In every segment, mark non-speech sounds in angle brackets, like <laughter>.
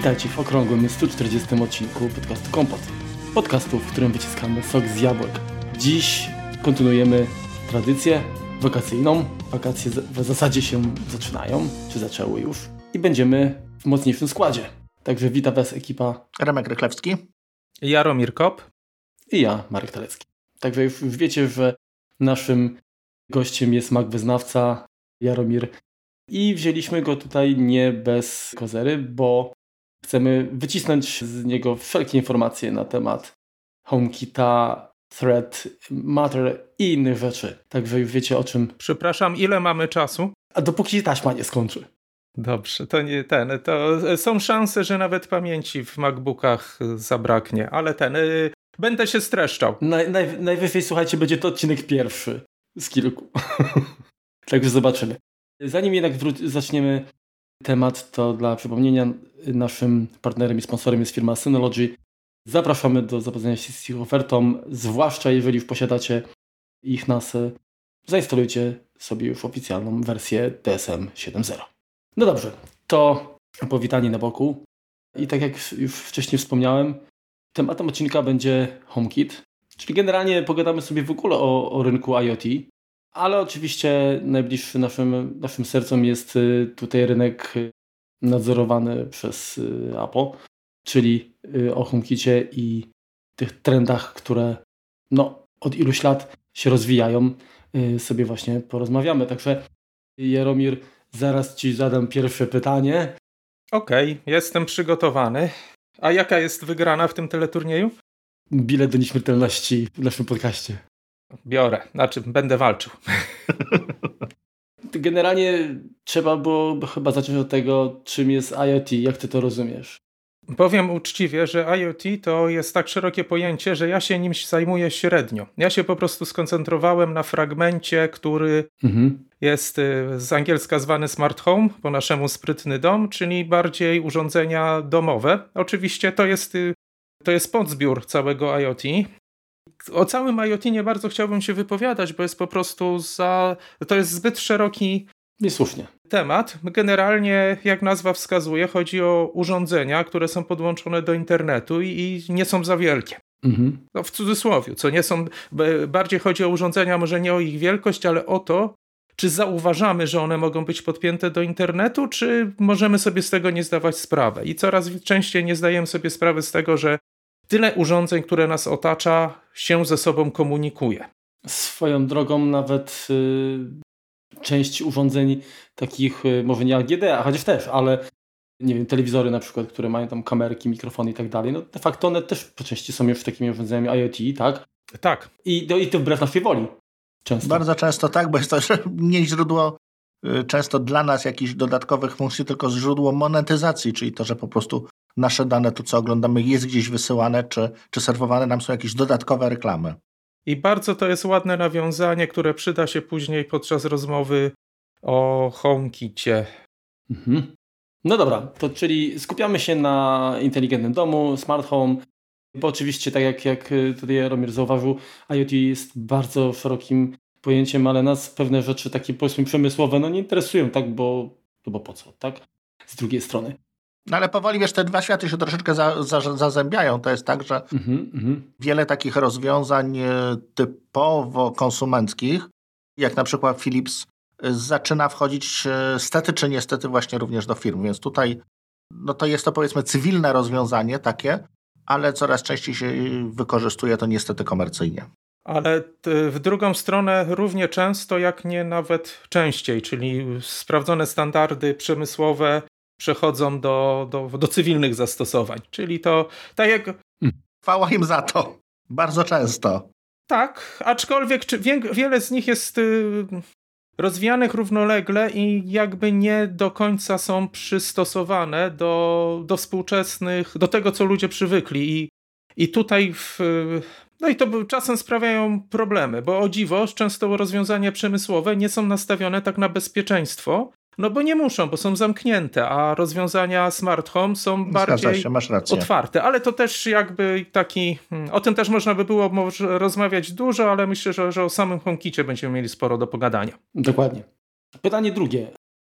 Witajcie w okrągłym 140 odcinku podcastu Kompot. Podcastu, w którym wyciskamy sok z jabłek. Dziś kontynuujemy tradycję wakacyjną. Wakacje w zasadzie się zaczynają, czy zaczęły już. I będziemy w mocniejszym składzie. Także witam Was ekipa Remek Rychlewski, Jaromir Kop i ja, Marek Talecki. Także już, już wiecie, że naszym gościem jest mag wyznawca Jaromir i wzięliśmy go tutaj nie bez kozery, bo chcemy wycisnąć z niego wszelkie informacje na temat HomeKita, Thread, Matter i innych rzeczy. Także już wiecie o czym. Przepraszam, ile mamy czasu? A dopóki taśma nie skończy. Dobrze, to nie ten. To są szanse, że nawet pamięci w MacBookach zabraknie, ale ten. Y, będę się streszczał. Naj, naj, najwyżej, słuchajcie, będzie to odcinek pierwszy z kilku. <laughs> Także zobaczymy. Zanim jednak zaczniemy temat, to dla przypomnienia naszym partnerem i sponsorem jest firma Synology. Zapraszamy do zapoznania się z ich ofertą, zwłaszcza jeżeli już posiadacie ich NAS, zainstalujcie sobie już oficjalną wersję DSM 7.0. No dobrze, to powitanie na boku. I tak jak już wcześniej wspomniałem, tematem odcinka będzie HomeKit, czyli generalnie pogadamy sobie w ogóle o, o rynku IoT, ale oczywiście najbliższy naszym, naszym sercom jest y, tutaj rynek nadzorowany przez y, Apple, czyli y, o HomeKicie i tych trendach, które no, od iluś lat się rozwijają, sobie właśnie porozmawiamy. Także Jaromir, zaraz Ci zadam pierwsze pytanie. Okej, okay, jestem przygotowany. A jaka jest wygrana w tym teleturnieju? Bilet do nieśmiertelności w naszym podcaście. Biorę, znaczy będę walczył. <laughs> Generalnie trzeba było chyba zacząć od tego, czym jest IoT, jak ty to rozumiesz? Powiem uczciwie, że IoT to jest tak szerokie pojęcie, że ja się nim zajmuję średnio. Ja się po prostu skoncentrowałem na fragmencie, który mhm. jest y, z angielska zwany smart home, po naszemu sprytny dom, czyli bardziej urządzenia domowe. Oczywiście to jest, y, to jest podzbiór całego IoT. O całym IoT bardzo chciałbym się wypowiadać, bo jest po prostu za. To jest zbyt szeroki Niesłusznie. Temat. Generalnie, jak nazwa wskazuje, chodzi o urządzenia, które są podłączone do internetu i, i nie są za wielkie. Mhm. No, w cudzysłowie, co nie są. Bardziej chodzi o urządzenia, może nie o ich wielkość, ale o to, czy zauważamy, że one mogą być podpięte do internetu, czy możemy sobie z tego nie zdawać sprawy. I coraz częściej nie zdajemy sobie sprawy z tego, że tyle urządzeń, które nas otacza, się ze sobą komunikuje. Swoją drogą nawet y, część urządzeń takich, y, może nie AGD, a chociaż też, ale nie wiem, telewizory na przykład, które mają tam kamerki, mikrofony i tak dalej, no de facto one też po części są już takimi urządzeniami IoT, tak? Tak. I, no, i to wbrew naszej woli. Często. Bardzo często tak, bo jest to że nie źródło y, często dla nas jakichś dodatkowych funkcji, tylko źródło monetyzacji, czyli to, że po prostu nasze dane, to co oglądamy, jest gdzieś wysyłane, czy, czy serwowane nam są jakieś dodatkowe reklamy. I bardzo to jest ładne nawiązanie, które przyda się później podczas rozmowy o HomeKicie. Mhm. No dobra, to czyli skupiamy się na inteligentnym domu, smart home, bo oczywiście tak jak, jak tutaj Jaromir zauważył, IoT jest bardzo szerokim pojęciem, ale nas pewne rzeczy takie powiedzmy przemysłowe no nie interesują, tak, bo, no bo po co, tak? Z drugiej strony. No ale powoli, wiesz, te dwa światy się troszeczkę za, za, zazębiają. To jest tak, że mm -hmm. wiele takich rozwiązań e, typowo konsumenckich, jak na przykład Philips, e, zaczyna wchodzić e, stety czy niestety właśnie również do firm. Więc tutaj no to jest to powiedzmy cywilne rozwiązanie takie, ale coraz częściej się wykorzystuje to niestety komercyjnie. Ale w drugą stronę równie często, jak nie nawet częściej, czyli sprawdzone standardy przemysłowe przechodzą do, do, do cywilnych zastosowań. Czyli to tak jak. Hmm. Chwała im za to. Bardzo często. Tak, aczkolwiek czy, wie, wiele z nich jest y, rozwijanych równolegle i jakby nie do końca są przystosowane do, do współczesnych, do tego, co ludzie przywykli. I, i tutaj w, no i to czasem sprawiają problemy, bo o dziwo często rozwiązania przemysłowe nie są nastawione tak na bezpieczeństwo, no bo nie muszą, bo są zamknięte, a rozwiązania smart home są bardziej się, otwarte. Ale to też jakby taki, hmm, o tym też można by było rozmawiać dużo, ale myślę, że, że o samym HomeKicie będziemy mieli sporo do pogadania. Dokładnie. Pytanie drugie,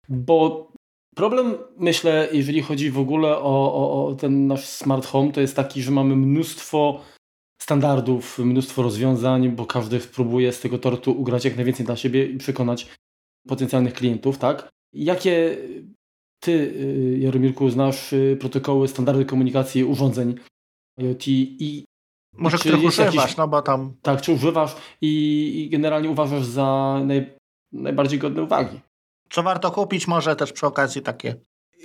bo Problem, myślę, jeżeli chodzi w ogóle o, o, o, ten nasz smart home, to jest taki, że mamy mnóstwo standardów, mnóstwo rozwiązań, bo każdy próbuje z tego tortu ugrać jak najwięcej dla siebie i przekonać potencjalnych klientów, tak? Jakie ty, y, Jaromírku, znasz y, protokoły, standardy komunikacji urządzeń IoT i może których używasz, jakiś, no bo tam... Tak, czy używasz i, i generalnie uważasz za naj, najbardziej godne uwagi. Co warto kupić, może też przy okazji takie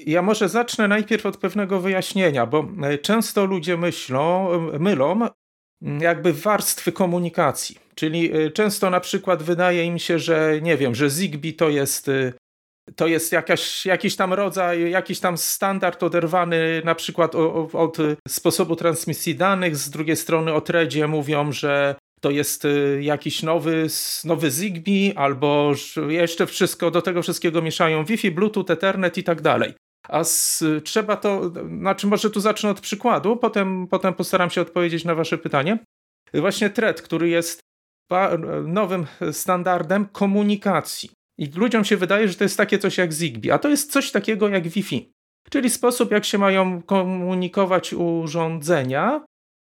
ja może zacznę najpierw od pewnego wyjaśnienia, bo e, często ludzie myślą, e, mylą jakby warstwy komunikacji. Czyli e, często na przykład wydaje im się, że nie wiem, że Zigbee to jest to jest jakaś, jakiś tam rodzaj, jakiś tam standard oderwany na przykład od, od sposobu transmisji danych. Z drugiej strony o Threadzie mówią, że to jest y, jakiś nowy, nowy Zigbee, albo jeszcze wszystko, do tego wszystkiego mieszają Wi-Fi, Bluetooth, Ethernet i tak dalej. A z, trzeba to, znaczy może tu zacznę od przykładu, potem, potem postaram się odpowiedzieć na wasze pytanie. Właśnie Thread, który jest nowym standardem komunikacji. I ludziom się wydaje, że to jest takie coś jak Zigbee, a to jest coś takiego jak Wi-Fi. Czyli sposób, jak się mają komunikować urządzenia.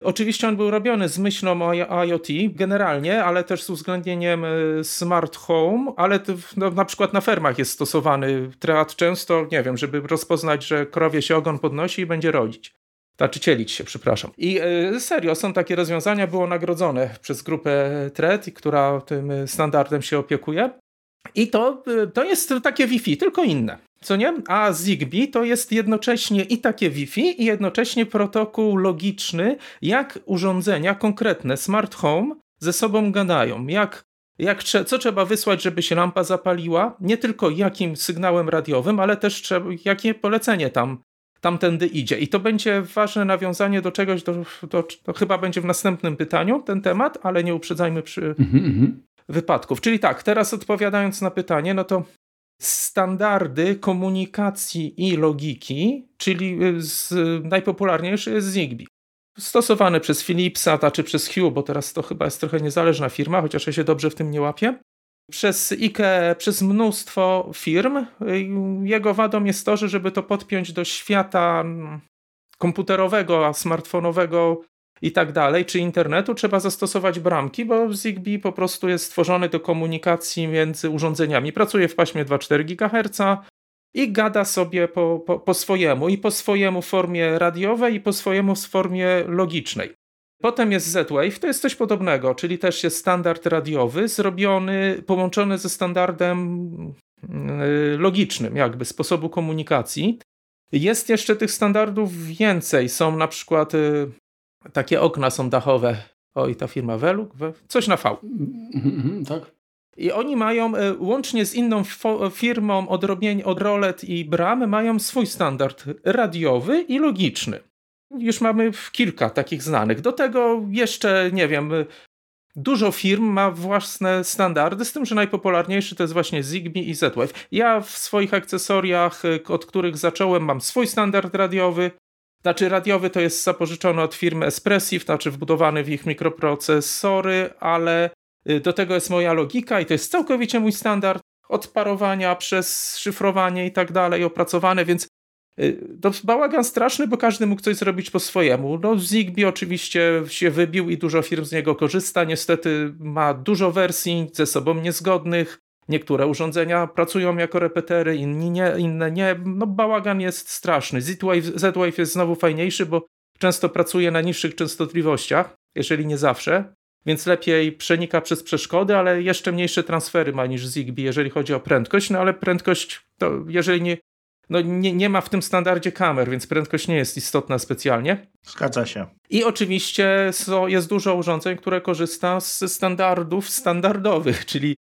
Oczywiście on był robiony z myślą o IoT generalnie, ale też z uwzględnieniem e, smart home, ale no, na przykład na fermach jest stosowany triad często, nie wiem, żeby rozpoznać, że krowie się ogon podnosi i będzie rodzić. Znaczy cielić się, przepraszam. I y, serio, są takie rozwiązania, było nagrodzone przez grupę TRED, która tym standardem się opiekuje. I to, to jest takie Wi-Fi, tylko inne. Co nie? A Zigbee to jest jednocześnie i takie Wi-Fi, i jednocześnie protokół logiczny, jak urządzenia konkretne, smart home, ze sobą gadają. Jak, jak, co trzeba wysłać, żeby się lampa zapaliła, nie tylko jakim sygnałem radiowym, ale też trzeba, jakie polecenie tam tamtędy idzie. I to będzie ważne nawiązanie do czegoś, do, do, to chyba będzie w następnym pytaniu ten temat, ale nie uprzedzajmy przy, mm -hmm wypadków. Czyli tak, teraz odpowiadając na pytanie, no to standardy komunikacji i logiki, czyli y, z, najpopularniejszy jest Zigbee. Stosowany przez Philipsa, czy znaczy przez Hue, bo teraz to chyba jest trochę niezależna firma, chociaż ja się dobrze w tym nie łapię. Przez IKE, przez mnóstwo firm. Y, jego wadą jest to, że żeby to podpiąć do świata mm, komputerowego, smartfonowego, i tak dalej, czy internetu, trzeba zastosować bramki, bo Zigbee po prostu jest stworzony do komunikacji między urządzeniami. Pracuje w paśmie 2,4 GHz i gada sobie po, po, po swojemu, i po swojemu formie radiowej, i po swojemu formie logicznej. Potem jest Z-Wave, to jest coś podobnego, czyli też jest standard radiowy, zrobiony, połączony ze standardem yy, logicznym, jakby sposobu komunikacji. Jest jeszcze tych standardów więcej. Są na przykład yy, takie okna są dachowe. Oj, ta firma Veluk, coś na V. Mm, tak. I oni mają, e, łącznie z inną firmą odrobień od Rolet i Bram, mają swój standard radiowy i logiczny. Już mamy kilka takich znanych. Do tego jeszcze, nie wiem, dużo firm ma własne standardy, z tym, że najpopularniejszy to jest właśnie Zigbee i Z-Wave. Ja w swoich akcesoriach, e, od których zacząłem, mam swój standard radiowy, znaczy radiowy to jest zapożyczony od firmy Espressive, znaczy wbudowany w ich mikroprocesory, ale y, do tego jest moja logika i to jest całkowicie mój standard od parowania przez szyfrowanie i tak dalej opracowane, więc y, to bałagan straszny, bo każdy mógł coś zrobić po swojemu. No Zigbee oczywiście się wybił i dużo firm z niego korzysta. Niestety ma dużo wersji ze sobą niezgodnych. Niektóre urządzenia pracują jako repetery, inni nie, inne nie. No bałagan jest straszny. Z-Wave, Z-Wave jest znowu fajniejszy, bo często pracuje na niższych częstotliwościach, jeżeli nie zawsze, więc lepiej przenika przez przeszkody, ale jeszcze mniejsze transfery ma niż Zigbee, jeżeli chodzi o prędkość, no ale prędkość to jeżeli nie, no nie, nie ma w tym standardzie kamer, więc prędkość nie jest istotna specjalnie. Zgadza się. I oczywiście jest dużo urządzeń, które korzysta z standardów standardowych, <laughs> czyli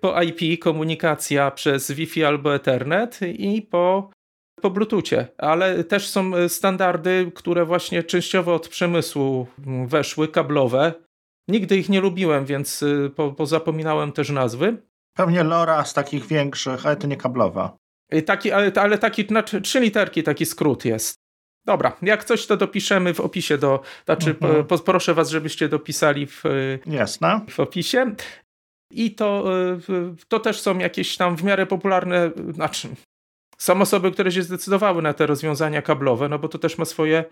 po IP komunikacja przez Wi-Fi albo Ethernet i po, po Bluetoothie. Ale też są e, standardy, które właśnie częściowo od przemysłu weszły, kablowe. Nigdy ich nie lubiłem, więc e, po, pozapominałem też nazwy. Pewnie LoRa z takich większych, ale to nie kablowa. Taki, ale, ale taki, znaczy trzy literki, taki skrót jest. Dobra, jak coś to dopiszemy w opisie do, znaczy mhm. po, proszę was, żebyście dopisali w, Jasne. w opisie. I to, y, to też są jakieś tam w miarę popularne, znaczy Są osoby, które się zdecydowały na te rozwiązania kablowe, no bo to też ma swoje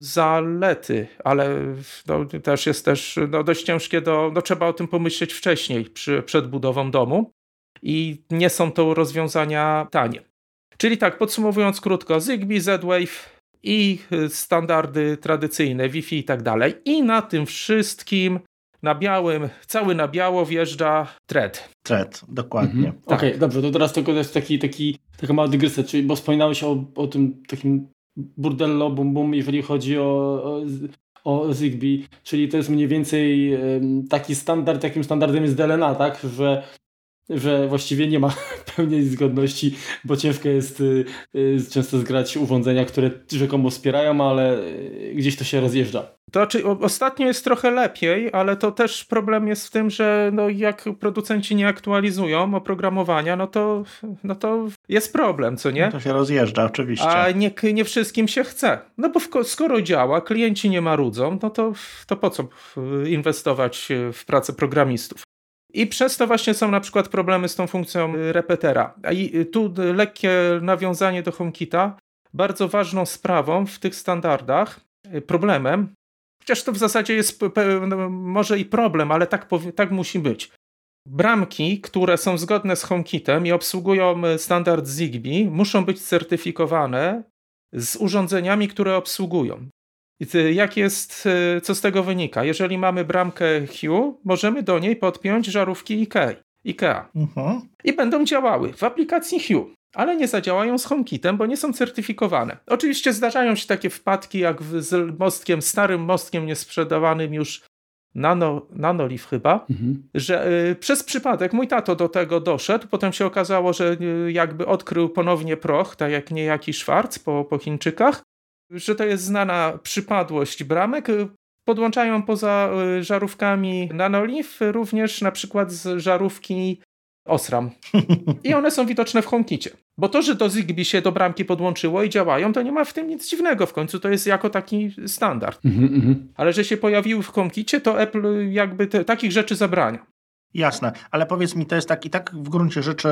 zalety, ale no, też jest też no, dość ciężkie, do, no, trzeba o tym pomyśleć wcześniej, przy, przed budową domu i nie są to rozwiązania tanie. Czyli tak, podsumowując krótko, Zigbee, Z-Wave i standardy tradycyjne, Wi-Fi i tak dalej. I na tym wszystkim na białym, cały na biało wjeżdża thread. Thread, dokładnie. Mhm. Tak. Okej, okay, dobrze, to teraz tylko jest taki, taki, taka mała dygresja, czyli, bo wspominałeś o, o tym takim burdello bum bum, jeżeli chodzi o, o, o Zigbee, czyli to jest mniej więcej taki standard, jakim standardem jest DLNA, tak, że że właściwie nie ma <laughs> pełnej zgodności, bo ciężko jest y, y, często zgrać urządzenia, które rzekomo wspierają, ale y, gdzieś to się rozjeżdża. To znaczy, ostatnio jest trochę lepiej, ale to też problem jest w tym, że no, jak producenci nie aktualizują oprogramowania, no to, no to jest problem, co nie? No to się rozjeżdża, oczywiście. A nie, nie wszystkim się chce. No bo skoro działa, klienci nie marudzą, no to, to po co inwestować w pracę programistów? I przez to właśnie są na przykład problemy z tą funkcją repetera. I tu lekkie nawiązanie do HomeKita. Bardzo ważną sprawą w tych standardach, problemem, chociaż to w zasadzie jest no, może i problem, ale tak, tak musi być. Bramki, które są zgodne z HomeKitem i obsługują standard Zigbee, muszą być certyfikowane z urządzeniami, które obsługują. Jak jest, e, co z tego wynika? Jeżeli mamy bramkę Hue, możemy do niej podpiąć żarówki IKEA. IKEA. Uh-huh. I będą działały w aplikacji Hue, ale nie zadziałają z HomeKitem, bo nie są certyfikowane. Oczywiście zdarzają się takie wpadki, jak z mostkiem, starym mostkiem niesprzedawanym już Nano, Nanoliv chyba, mhm. że y, przez przypadek mój tato do tego doszedł, potem się okazało, że y, jakby odkrył ponownie proch, tak jak niejaki Schwarz po, po Chińczykach że to jest znana przypadłość bramek. Podłączają poza y, żarówkami Nanoliv również na przykład z żarówki Osram. I one są widoczne w HomeKicie. Bo to, że do Zigbee się do bramki podłączyło i działają, to nie ma w tym nic dziwnego. W końcu to jest jako taki standard. Mm -hmm. Ale że się pojawiły w HomeKicie, to Apple jakby te, takich rzeczy zabrania. Jasne, ale powiedz mi, to jest tak i tak w gruncie rzeczy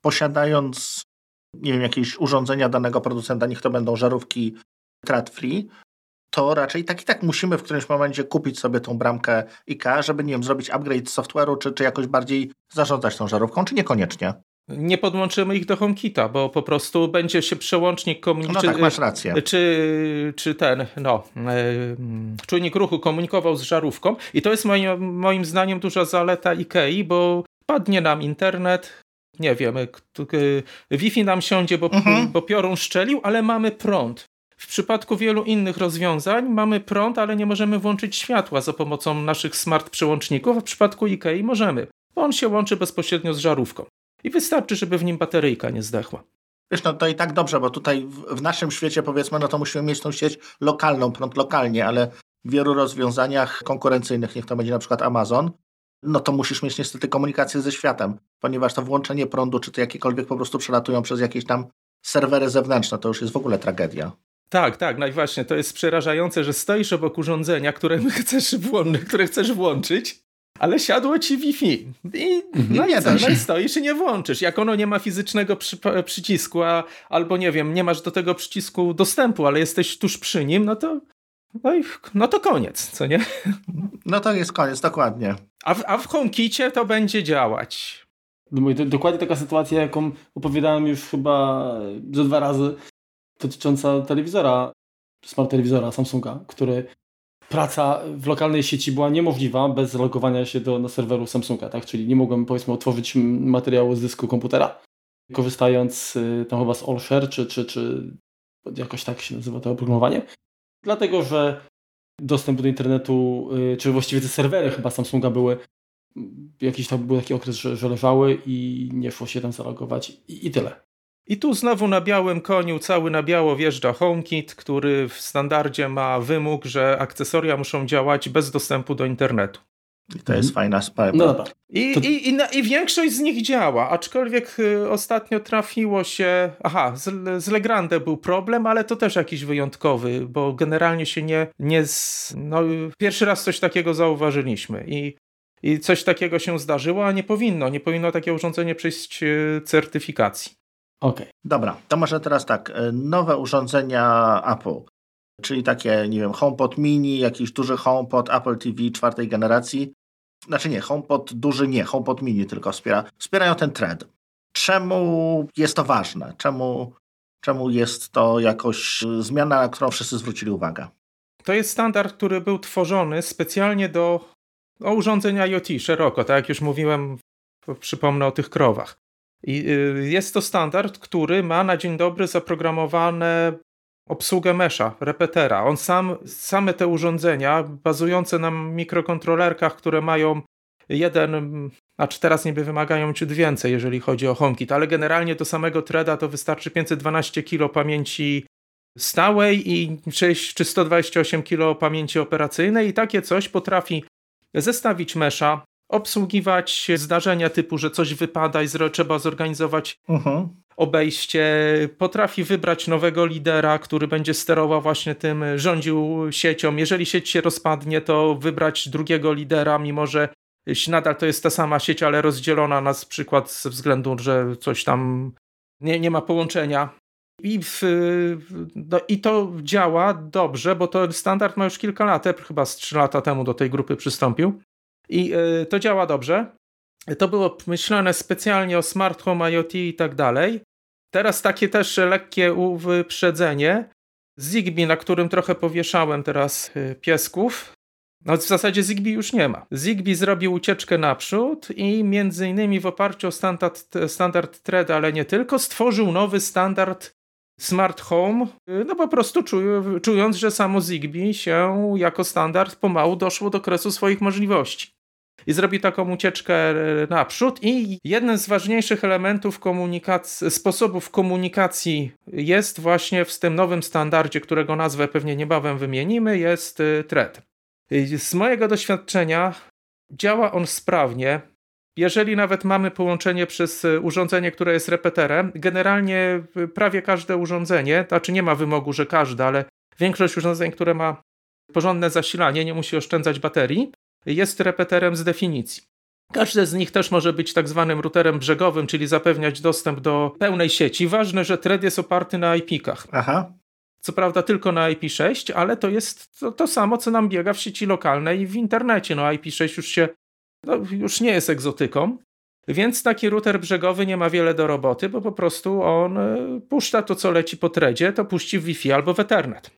posiadając nie wiem, jakieś urządzenia danego producenta, niech to będą żarówki thread-free, to raczej tak i tak musimy w którymś momencie kupić sobie tą bramkę IK, żeby, nie wiem, zrobić upgrade software'u, czy, czy jakoś bardziej zarządzać tą żarówką, czy niekoniecznie? Nie podłączymy ich do HomeKita, bo po prostu będzie się przełącznik komunikował. No tak, masz rację. Czy, czy ten, no, yy, czujnik ruchu komunikował z żarówką. I to jest moim, moim zdaniem duża zaleta IKEA, bo padnie nam internet, nie wiem, Wi-Fi nam siądzie, bo, mhm. bo piorun szczelił, ale mamy prąd. W przypadku wielu innych rozwiązań mamy prąd, ale nie możemy włączyć światła za pomocą naszych smart przełączników, a w przypadku IKEA możemy, bo on się łączy bezpośrednio z żarówką. I wystarczy, żeby w nim bateryjka nie zdechła. Wiesz, no to i tak dobrze, bo tutaj w, w naszym świecie powiedzmy, no to musimy mieć tą sieć lokalną, prąd lokalnie, ale w wielu rozwiązaniach konkurencyjnych, niech to będzie na przykład Amazon, no to musisz mieć niestety komunikację ze światem, ponieważ to włączenie prądu, czy to jakiekolwiek po prostu przelatują przez jakieś tam serwery zewnętrzne, to już jest w ogóle tragedia. Tak, tak, no i właśnie to jest przerażające, że stoisz obok urządzenia, które <laughs> chcesz, włą- które chcesz włączyć, ale siadło ci Wi-Fi. I, mhm. no, nie co, no i stoisz i nie włączysz. Jak ono nie ma fizycznego przy, przycisku, a, albo nie wiem, nie masz do tego przycisku dostępu, ale jesteś tuż przy nim, no to no, i, no to koniec, co nie? No to jest koniec, dokładnie. A w, a w HomeKicie to będzie działać. No, dokładnie taka sytuacja, jaką opowiadałem już chyba ze dwa razy, dotycząca telewizora, smart telewizora Samsunga, który praca w lokalnej sieci była niemożliwa bez logowania się do, na serweru Samsunga, tak? Czyli nie mogłem powiedzmy otworzyć materiału z dysku komputera, korzystając y, tam chyba z AllShare, czy, czy, czy jakoś tak się nazywa to oprogramowanie. Dlatego, że dostęp do internetu, y, czy właściwie te serwery chyba Samsunga były, jakiś tam był taki okres, że, że leżały i nie szło się tam zalogować i, i tyle. I tu znowu na białym koniu, cały na biało wjeżdża HomeKit, który w standardzie ma wymóg, że akcesoria muszą działać bez dostępu do internetu. I to jest mhm. fajna sprawa. No dobra. I, to... i, i, I, większość z nich działa, aczkolwiek y, ostatnio trafiło się. Aha, z, z Legrande był problem, ale to też jakiś wyjątkowy, bo generalnie się nie. nie z, no, pierwszy raz coś takiego zauważyliśmy. I, I coś takiego się zdarzyło, a nie powinno. Nie powinno takie urządzenie przejść y, certyfikacji. Okej. Okay. Dobra, to może teraz tak. E, nowe urządzenia Apple, czyli takie, nie wiem, HomePod mini, jakiś duży HomePod Apple TV czwartej generacji. Znaczy nie, HomePod duży nie, HomePod mini tylko wspiera. Wspierają ten trend. Czemu jest to ważne? Czemu, czemu jest to jakoś zmiana, na którą wszyscy zwrócili uwagę? To jest standard, który był tworzony specjalnie do o urządzeń IoT szeroko, tak jak już mówiłem, przypomnę o tych krowach. I y, jest to standard, który ma na dzień dobry zaprogramowane obsługę mesza, repetera. On sam, same te urządzenia bazujące na mikrokontrolerkach, które mają jeden, a czy teraz niby wymagają ciut więcej, jeżeli chodzi o HomeKit, ale generalnie do samego threada to wystarczy 512 kilo pamięci stałej i 6 czy 128 kilo pamięci operacyjnej i takie coś potrafi zestawić mesza, obsługiwać zdarzenia typu, że coś wypada i trzeba zorganizować uh mhm. -huh. Obejście, potrafi wybrać nowego lidera, który będzie sterował właśnie tym, rządził siecią. Jeżeli sieć się rozpadnie, to wybrać drugiego lidera, mimo że nadal to jest ta sama sieć, ale rozdzielona na przykład ze względu, że coś tam nie, nie ma połączenia. I, w, no, I to działa dobrze, bo to standard ma już kilka lat. Chyba z 3 lata temu do tej grupy przystąpił. I y, to działa dobrze. To było myślane specjalnie o smart home, IoT i tak dalej. Teraz takie też lekkie wyprzedzenie. Zigbee, na którym trochę powieszałem teraz y, piesków. No w zasadzie Zigbee już nie ma. Zigbee zrobił ucieczkę naprzód i między innymi w oparciu o standard, standard thread, ale nie tylko, stworzył nowy standard smart home, y, no po prostu czując, że samo Zigbee się jako standard pomału doszło do kresu swoich możliwości. I zrobi taką ucieczkę y, naprzód i jeden z ważniejszych elementów komunikacji, sposobów komunikacji jest właśnie w tym nowym standardzie, którego nazwę pewnie niebawem wymienimy, jest y, thread. Z mojego doświadczenia działa on sprawnie, jeżeli nawet mamy połączenie przez e, urządzenie, które jest repeterem, generalnie prawie każde urządzenie, znaczy nie ma wymogu, że każde, ale większość urządzeń, które ma porządne zasilanie, nie musi oszczędzać baterii, jest repeterem z definicji. Każde z nich też może być tak zwanym routerem brzegowym, czyli zapewniać dostęp do pełnej sieci. Ważne, że thread jest oparty na IP-kach. Aha. Co prawda tylko na IP6, ale to jest to, to, samo, co nam biega w sieci lokalnej i w internecie. No IP6 już się no, już nie jest egzotyką. Więc taki router brzegowy nie ma wiele do roboty, bo po prostu on e, puszcza to, co leci po tredzie, to puści w Wi-Fi albo w Ethernet.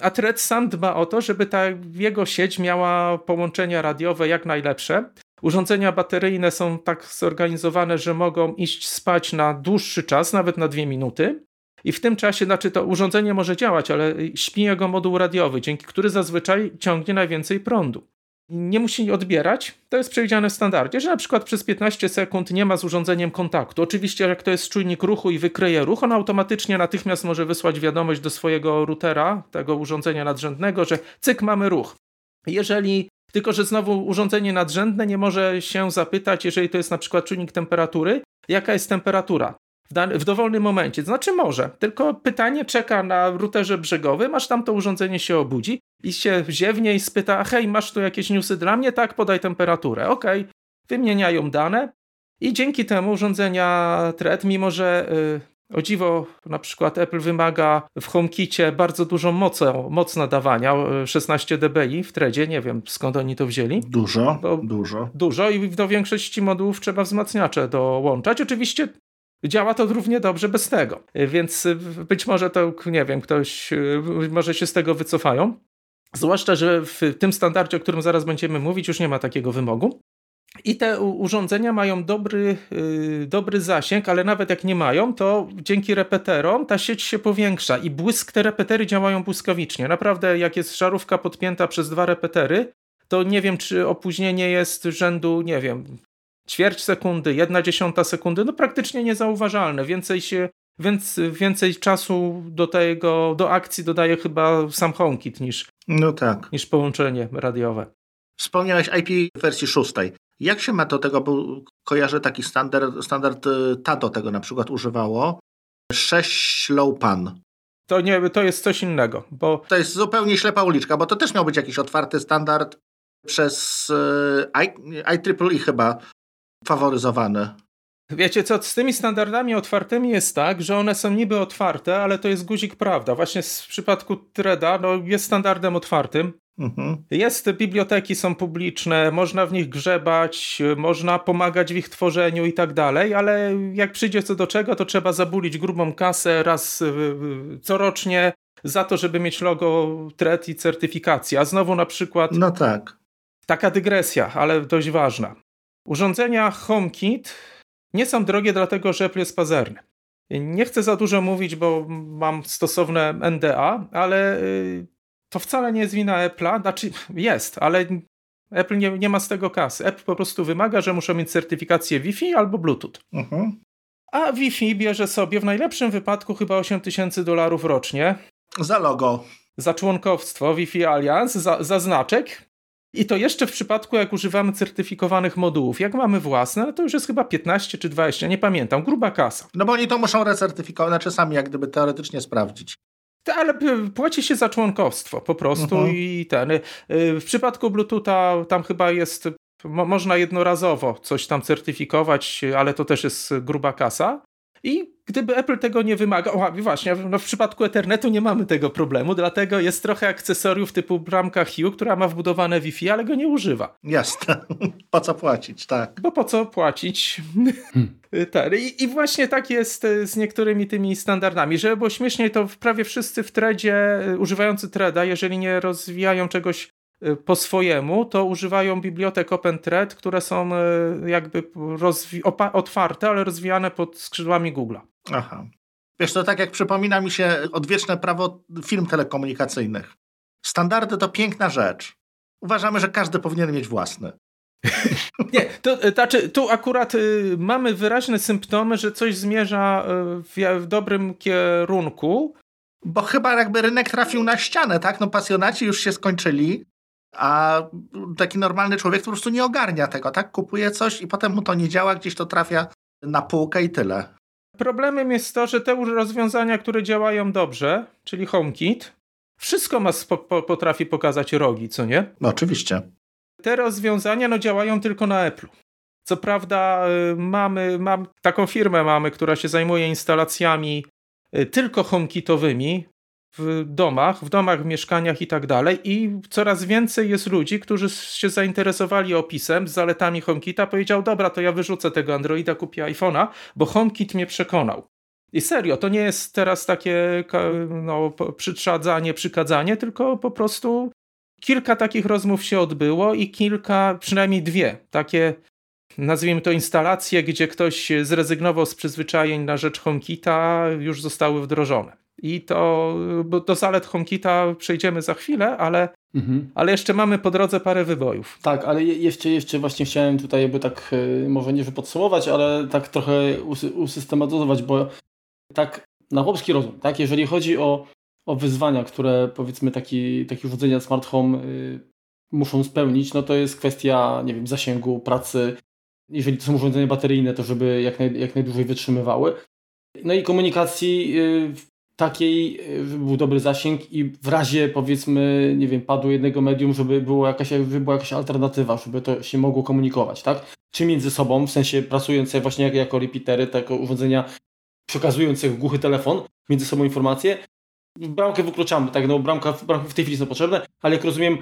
A Thread sam dba o to, żeby ta jego sieć miała połączenia radiowe jak najlepsze. Urządzenia bateryjne są tak zorganizowane, że mogą iść spać na dłuższy czas, nawet na dwie minuty. I w tym czasie, znaczy to urządzenie może działać, ale śpi jego moduł radiowy, dzięki który zazwyczaj ciągnie najwięcej prądu nie musi odbierać. To jest przewidziane w standardzie, że na przykład przez 15 sekund nie ma z urządzeniem kontaktu. Oczywiście, jak to jest czujnik ruchu i wykryje ruch, on automatycznie natychmiast może wysłać wiadomość do swojego routera, tego urządzenia nadrzędnego, że cyk, mamy ruch. Jeżeli tylko, że znowu urządzenie nadrzędne nie może się zapytać, jeżeli to jest na przykład czujnik temperatury, jaka jest temperatura w, dowolnym momencie. Znaczy może, tylko pytanie czeka na routerze brzegowym, aż tam to urządzenie się obudzi i się ziewnie i spyta, hej, masz tu jakieś newsy dla mnie? Tak, podaj temperaturę. Okay. wymieniają dane i dzięki temu urządzenia Thread, mimo że yy, o dziwo, na przykład Apple wymaga w HomeKicie bardzo dużą moc, moc nadawania, 16 dBi w Threadzie, nie wiem skąd oni to wzięli. Dużo, dużo. Dużo i do większości modułów trzeba wzmacniacze dołączać. Oczywiście Działa to równie dobrze bez tego, więc być może to, nie wiem, ktoś, może się z tego wycofają. Zwłaszcza, że w tym standardzie, o którym zaraz będziemy mówić, już nie ma takiego wymogu. I te urządzenia mają dobry, yy, dobry zasięg, ale nawet jak nie mają, to dzięki repeterom ta sieć się powiększa i błysk, te repetery działają błyskawicznie. Naprawdę, jak jest żarówka podpięta przez dwa repetery, to nie wiem, czy opóźnienie jest rzędu, nie wiem, ćwierć sekundy, jedna dziesiąta sekundy, no praktycznie niezauważalne. Więcej się więc więcej czasu do tego, do akcji dodaje chyba sam HomeKit niż, no tak. niż połączenie radiowe. Wspomniałeś IP wersji szóstej. Jak się ma do tego, bo kojarzę taki standard, standard y, TADO tego na przykład używało, 6 low pan. To, nie, to jest coś innego, bo... To jest zupełnie ślepa uliczka, bo to też miał być jakiś otwarty standard przez y, IEEE chyba faworyzowany. Wiecie co, z tymi standardami otwartymi jest tak, że one są niby otwarte, ale to jest guzik prawda. Właśnie w przypadku Treda no, jest standardem otwartym. Mhm. Jest, biblioteki są publiczne, można w nich grzebać, można pomagać w ich tworzeniu i tak dalej, ale jak przyjdzie co do czego, to trzeba zabulić grubą kasę raz corocznie za to, żeby mieć logo TRED i certyfikację. A znowu na przykład... No tak. Taka dygresja, ale dość ważna. Urządzenia HomeKit nie są drogie, dlatego że Apple jest pazerny. Nie chcę za dużo mówić, bo mam stosowne NDA, ale y, to wcale nie jest wina Apple'a. Znaczy jest, ale Apple nie, nie ma z tego kasy. Apple po prostu wymaga, że muszą mieć certyfikację Wi-Fi albo Bluetooth. Mhm. A Wi-Fi bierze sobie w najlepszym wypadku chyba 8 tysięcy dolarów rocznie. Za logo. Za członkowstwo Wi-Fi Alliance, za, za znaczek. I to jeszcze w przypadku, jak używamy certyfikowanych modułów. Jak mamy własne, no to już jest chyba 15 czy 20, nie pamiętam. Gruba kasa. No bo oni to muszą recertyfikować, znaczy sami jak gdyby teoretycznie sprawdzić. Ale płaci się za członkowstwo po prostu mhm. i ten. Y, w przypadku Bluetootha tam chyba jest, można jednorazowo coś tam certyfikować, ale to też jest gruba kasa. I gdyby Apple tego nie wymaga, o właśnie, no w przypadku Ethernetu nie mamy tego problemu, dlatego jest trochę akcesoriów typu bramka Hue, która ma wbudowane Wi-Fi, ale go nie używa. Jasne. Po co płacić, tak. Bo po co płacić? Hmm. <laughs> tak. I, I, właśnie tak jest e, z niektórymi tymi standardami. Żeby było śmieszniej, to prawie wszyscy w tredzie e, używający treda, jeżeli nie rozwijają czegoś po swojemu, to używają bibliotek OpenThread, które są y, jakby otwarte, ale rozwijane pod skrzydłami Google'a. Aha. Wiesz, to tak jak przypomina mi się odwieczne prawo firm telekomunikacyjnych. Standardy to piękna rzecz. Uważamy, że każdy powinien mieć własny. <laughs> Nie, to y, znaczy, tu akurat y, mamy wyraźne symptomy, że coś zmierza w, w dobrym kierunku. Bo chyba jakby rynek trafił na ścianę, tak? No pasjonaci już się skończyli, a taki normalny człowiek po prostu nie ogarnia tego, tak? Kupuje coś i potem mu to nie działa, gdzieś to trafia na półkę i tyle. Problemem jest to, że te rozwiązania, które działają dobrze, czyli HomeKit, wszystko ma, potrafi pokazać rogi, co nie? No, oczywiście. Te rozwiązania no, działają tylko na Apple. Co prawda y, mamy, mam, taką firmę mamy, która się zajmuje instalacjami y, tylko HomeKitowymi, w domach, w domach, w mieszkaniach i tak dalej i coraz więcej jest ludzi, którzy się zainteresowali opisem z zaletami HomeKita, powiedział, dobra, to ja wyrzucę tego Androida, kupię iPhone'a, bo HomeKit mnie przekonał. I serio, to nie jest teraz takie no, przytrzadzanie, przykadzanie, tylko po prostu kilka takich rozmów się odbyło i kilka, przynajmniej dwie, takie nazwijmy to instalacje, gdzie ktoś zrezygnował z przyzwyczajeń na rzecz HomeKita, już zostały wdrożone. I to, do zalet HomeKita przejdziemy za chwilę, ale, mhm. ale jeszcze mamy po drodze parę wybojów. Tak, ale jeszcze, jeszcze właśnie chciałem tutaj jakby tak, e, może nie podsumować, ale tak trochę usystematyzować, bo tak na chłopski rozum, tak, jeżeli chodzi o, o wyzwania, które powiedzmy taki, takie urządzenia smart home y, muszą spełnić, no to jest kwestia, nie wiem, zasięgu, pracy, jeżeli to są urządzenia bateryjne, to żeby jak, naj, jak najdłużej wytrzymywały. No i komunikacji y, takiej, żeby był dobry zasięg i w razie powiedzmy, nie wiem, padu jednego medium, żeby, było jakaś, żeby była jakaś alternatywa, żeby to się mogło komunikować, tak? Czy między sobą, w sensie pracujące właśnie jak, jako repeatery, jako urządzenia przekazujące głuchy telefon, między sobą informacje. Bramkę wykluczamy, tak? No bramka, bramki w tej chwili są potrzebne, ale jak rozumiem,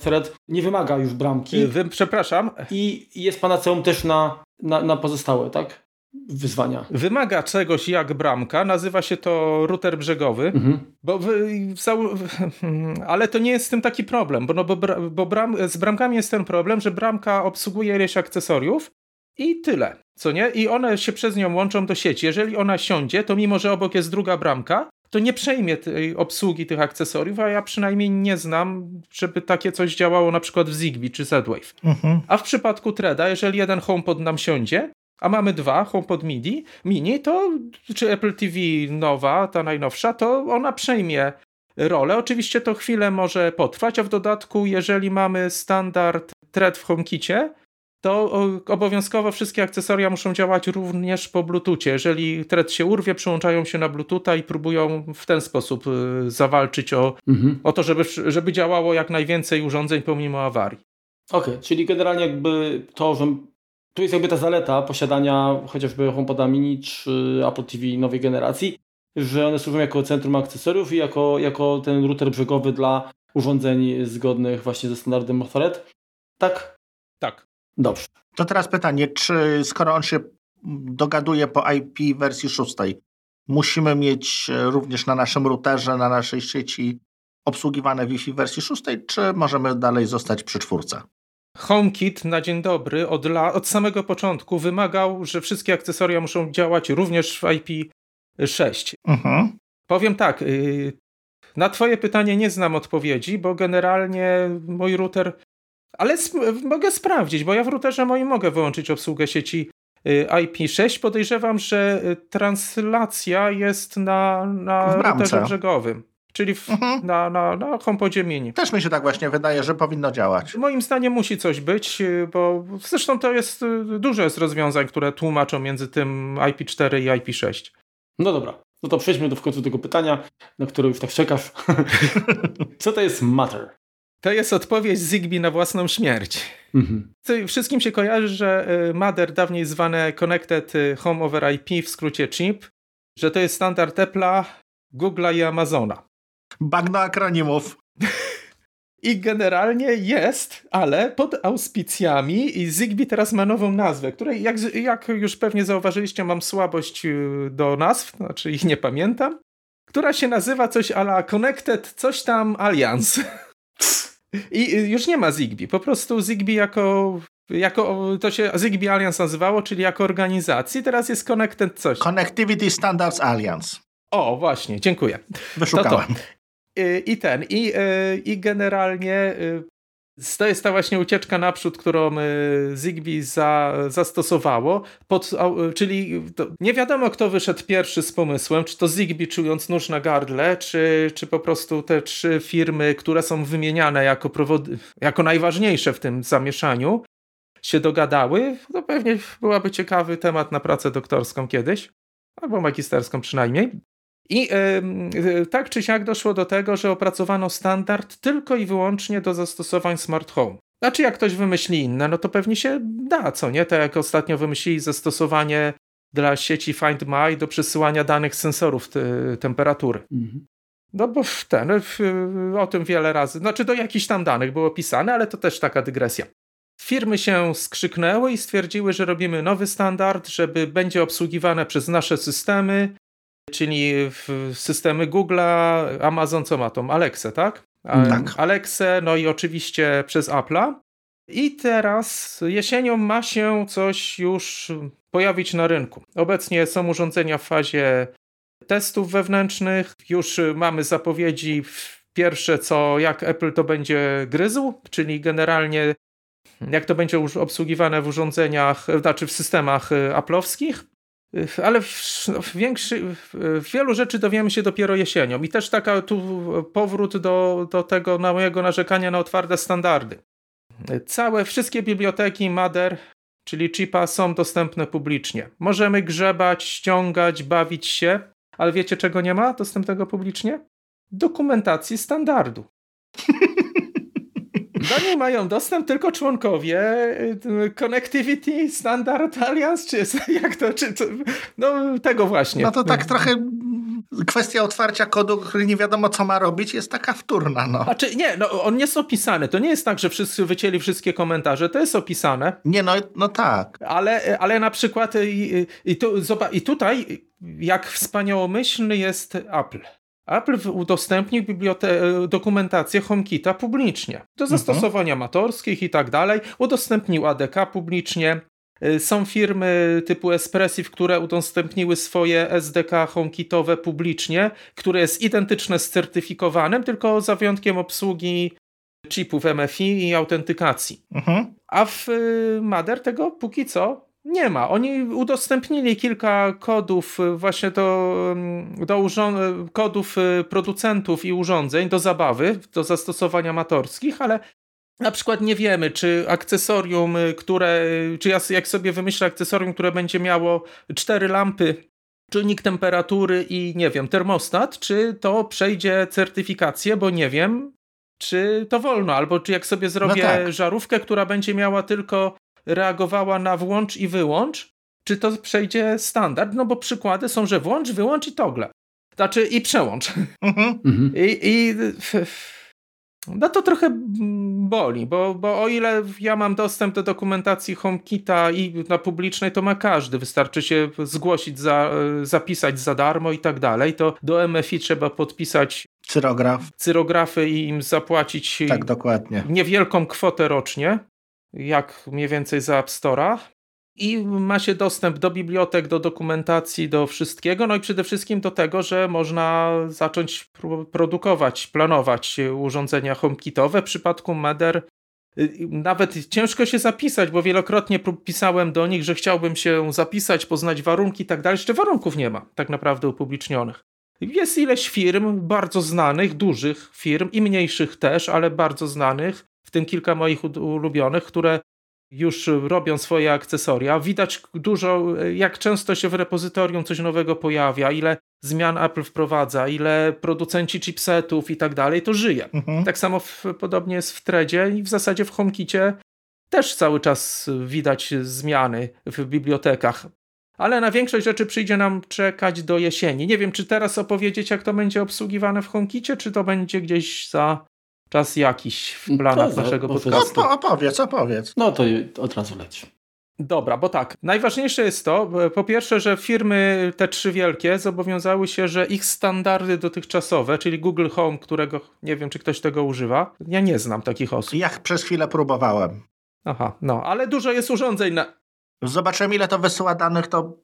thread nie wymaga już bramki. Przepraszam. I jest panaceum też na, na, na pozostałe, tak? Wyzwania. Wymaga czegoś jak bramka, nazywa się to router brzegowy, mhm. bo <laughs> ale to nie jest z tym taki problem, bo, no bo, bo bram, z bramkami jest ten problem, że bramka obsługuje ileś akcesoriów i tyle, co nie? I one się przez nią łączą do sieci. Jeżeli ona siądzie, to mimo, że obok jest druga bramka, to nie przejmie tej obsługi tych akcesoriów, a ja przynajmniej nie znam, żeby takie coś działało na przykład w Zigbee czy Z-Wave. Mhm. A w przypadku Treda, jeżeli jeden HomePod nam siądzie, a mamy dwa HomePod MIDI, mini, to czy Apple TV nowa, ta najnowsza, to ona przejmie rolę. Oczywiście to chwilę może potrwać, a w dodatku, jeżeli mamy standard thread w HomeKicie, to obowiązkowo wszystkie akcesoria muszą działać również po Bluetoothie. Jeżeli thread się urwie, przyłączają się na Bluetootha i próbują w ten sposób y, zawalczyć o, mhm. o to, żeby, żeby działało jak najwięcej urządzeń pomimo awarii. Okej, okay, czyli generalnie jakby to, że tu jest jakby ta zaleta posiadania chociażby HomePoda Mini czy Apple TV nowej generacji, że one służą jako centrum akcesoriów i jako, jako ten router brzegowy dla urządzeń zgodnych właśnie ze standardem Motoret. Tak? Tak. Dobrze. To teraz pytanie, czy skoro on się dogaduje po IP wersji szóstej, musimy mieć również na naszym routerze, na naszej sieci obsługiwane Wi-Fi wersji szóstej, czy możemy dalej zostać przy czwórce? HomeKit na dzień dobry od, la, od samego początku wymagał, że wszystkie akcesoria muszą działać również w IP6. Mhm. Powiem tak, y, na Twoje pytanie nie znam odpowiedzi, bo generalnie mój router. Ale mogę sprawdzić, bo ja w routerze moim mogę wyłączyć obsługę sieci y, IP6. Podejrzewam, że y, translacja jest na, na routerze brzegowym. Czyli w, mhm. na, na, na HomePodzie Mini. Też mi się tak właśnie wydaje, że powinno działać. Moim zdaniem musi coś być, bo zresztą to jest dużo jest rozwiązań, które tłumaczą między tym IP4 i IP6. No dobra, no to przejdźmy do w końcu tego pytania, na które już tak czekasz. <laughs> Co to jest Matter? To jest odpowiedź Zigbee na własną śmierć. Mhm. Wszystkim się kojarzy, że y, Matter, dawniej zwane Connected y, Home over IP, w skrócie CHIP, że to jest standard Apple'a, Google'a i Amazona. Bagno akronimów. I generalnie jest, ale pod auspicjami i Zigbee teraz ma nową nazwę, której jak, jak już pewnie zauważyliście mam słabość y, do nazw, znaczy ich nie pamiętam, która się nazywa coś ala Connected coś tam Alliance. I y, już nie ma Zigbee, po prostu Zigbee jako, jako to się Zigbee Alliance nazywało, czyli jako organizacji, teraz jest Connected coś. Connectivity Standards Alliance. O, właśnie, dziękuję. Wyszukałem. To to. I ten, i, y, i generalnie y, to jest ta właśnie ucieczka naprzód, którą y, Zigbee za, zastosowało, pod, czyli nie wiadomo kto wyszedł pierwszy z pomysłem, czy to Zigbee czując nóż na gardle, czy, czy po prostu te trzy firmy, które są wymieniane jako, prowody, jako najważniejsze w tym zamieszaniu, się dogadały. To pewnie byłaby ciekawy temat na pracę doktorską kiedyś, albo magisterską przynajmniej. I yy, tak czy siak doszło do tego, że opracowano standard tylko i wyłącznie do zastosowań smart home. Znaczy, jak ktoś wymyśli inne, no to pewnie się da, co nie? Tak jak ostatnio wymyślili zastosowanie dla sieci Find My do przesyłania danych sensorów te, temperatury. Mhm. No bo ten, o tym wiele razy, znaczy do jakichś tam danych było pisane, ale to też taka dygresja. Firmy się skrzyknęły i stwierdziły, że robimy nowy standard, żeby będzie obsługiwane przez nasze systemy, czyli systemy Google'a, Amazon co ma tą? Alexę, tak? Tak. Alexę, no i oczywiście przez Apple'a. I teraz jesienią ma się coś już pojawić na rynku. Obecnie są urządzenia w fazie testów wewnętrznych. Już mamy zapowiedzi pierwsze, co jak Apple to będzie gryzł, czyli generalnie jak to będzie obsługiwane w urządzeniach, znaczy w systemach Apple'owskich ale w, no, w, większy, w wielu rzeczy dowiemy się dopiero jesienią. I też taka tu powrót do, do tego na mojego narzekania na otwarte standardy. Całe, wszystkie biblioteki Mader, czyli chipa, są dostępne publicznie. Możemy grzebać, ściągać, bawić się, ale wiecie czego nie ma dostępnego publicznie? Dokumentacji standardu. <laughs> Do niej mają dostęp tylko członkowie y, Connectivity Standard Alliance, czy <laughs> jak to, czy to, no tego właśnie. No to tak trochę kwestia otwarcia kodu, który nie wiadomo co ma robić, jest taka wtórna. No. Znaczy nie, no on jest opisany. To nie jest tak, że wszyscy wycięli wszystkie komentarze. To jest opisane. Nie, no, no tak. Ale, ale na przykład i, i, tu, i tutaj jak wspaniałomyślny jest Apple. Apple udostępnił dokumentację HomeKita publicznie. Do mhm. zastosowań mhm. amatorskich i tak dalej. Udostępnił ADK publicznie. Y, są firmy typu Espressive, które udostępniły swoje SDK HomeKitowe publicznie, które jest identyczne z certyfikowanym, tylko za wyjątkiem obsługi chipów MFI i autentykacji. Mhm. A w y, Mader tego póki co nie ma. Oni udostępnili kilka kodów y, właśnie do, mm, do y, kodów y, producentów i urządzeń do zabawy, do zastosowań amatorskich, ale na przykład nie wiemy, czy akcesorium, które, czy ja jak sobie wymyślę akcesorium, które będzie miało cztery lampy, czujnik temperatury i nie wiem, termostat, czy to przejdzie certyfikację, bo nie wiem, czy to wolno, albo czy jak sobie zrobię no tak. żarówkę, która będzie miała tylko reagowała na włącz i wyłącz, czy to przejdzie standard, no bo przykłady są, że włącz, wyłącz i togle. Znaczy i przełącz. Mhm. mhm. I, I, no to trochę boli, bo, bo o ile ja mam dostęp do dokumentacji HomeKita i na publicznej, to ma każdy. Wystarczy się zgłosić, za, zapisać za darmo i tak dalej. To do MFI trzeba podpisać cyrograf. cyrografy i im zapłacić tak, dokładnie. niewielką kwotę rocznie, jak mniej więcej za App Store'a i ma się dostęp do bibliotek, do dokumentacji, do wszystkiego, no i przede wszystkim do tego, że można zacząć produkować, planować urządzenia HomeKitowe. W przypadku Meder y, nawet ciężko się zapisać, bo wielokrotnie pisałem do nich, że chciałbym się zapisać, poznać warunki i tak dalej. Jeszcze warunków nie ma tak naprawdę upublicznionych. Jest ileś firm bardzo znanych, dużych firm i mniejszych też, ale bardzo znanych, tym kilka moich ulubionych, które już robią swoje akcesoria. Widać dużo, jak często się w repozytorium coś nowego pojawia, ile zmian Apple wprowadza, ile producenci chipsetów i tak dalej, to żyje. Mhm. Tak samo w, podobnie jest w Tredzie i w zasadzie w HomeKicie też cały czas widać zmiany w bibliotekach. Ale na większość rzeczy przyjdzie nam czekać do jesieni. Nie wiem, czy teraz opowiedzieć, jak to będzie obsługiwane w HomeKicie, czy to będzie gdzieś za czas jakiś w planach to, naszego podcastu. No, opowiedz, opowiedz. No to od razu leci. Dobra, bo tak. Najważniejsze jest to, po pierwsze, że firmy te trzy wielkie zobowiązały się, że ich standardy dotychczasowe, czyli Google Home, którego nie wiem, czy ktoś tego używa, ja nie znam takich osób. Ja przez chwilę próbowałem. Aha, no, ale dużo jest urządzeń na. Zobaczymy, ile to wysyła danych, to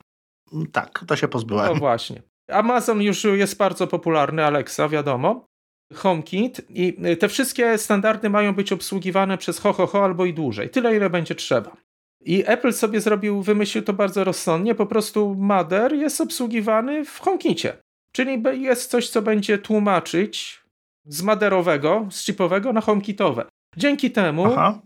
tak, to się pozbyłem. No właśnie. Amazon już jest bardzo popularny, Alexa, wiadomo. HomeKit i y, te wszystkie standardy mają być obsługiwane przez ho, ho, ho albo i dłużej. Tyle, ile będzie trzeba. I Apple sobie zrobił, wymyślił to bardzo rozsądnie, po prostu Mother jest obsługiwany w HomeKicie. Czyli jest coś, co będzie tłumaczyć z maderowego, z chipowego na HomeKitowe. Dzięki temu Aha.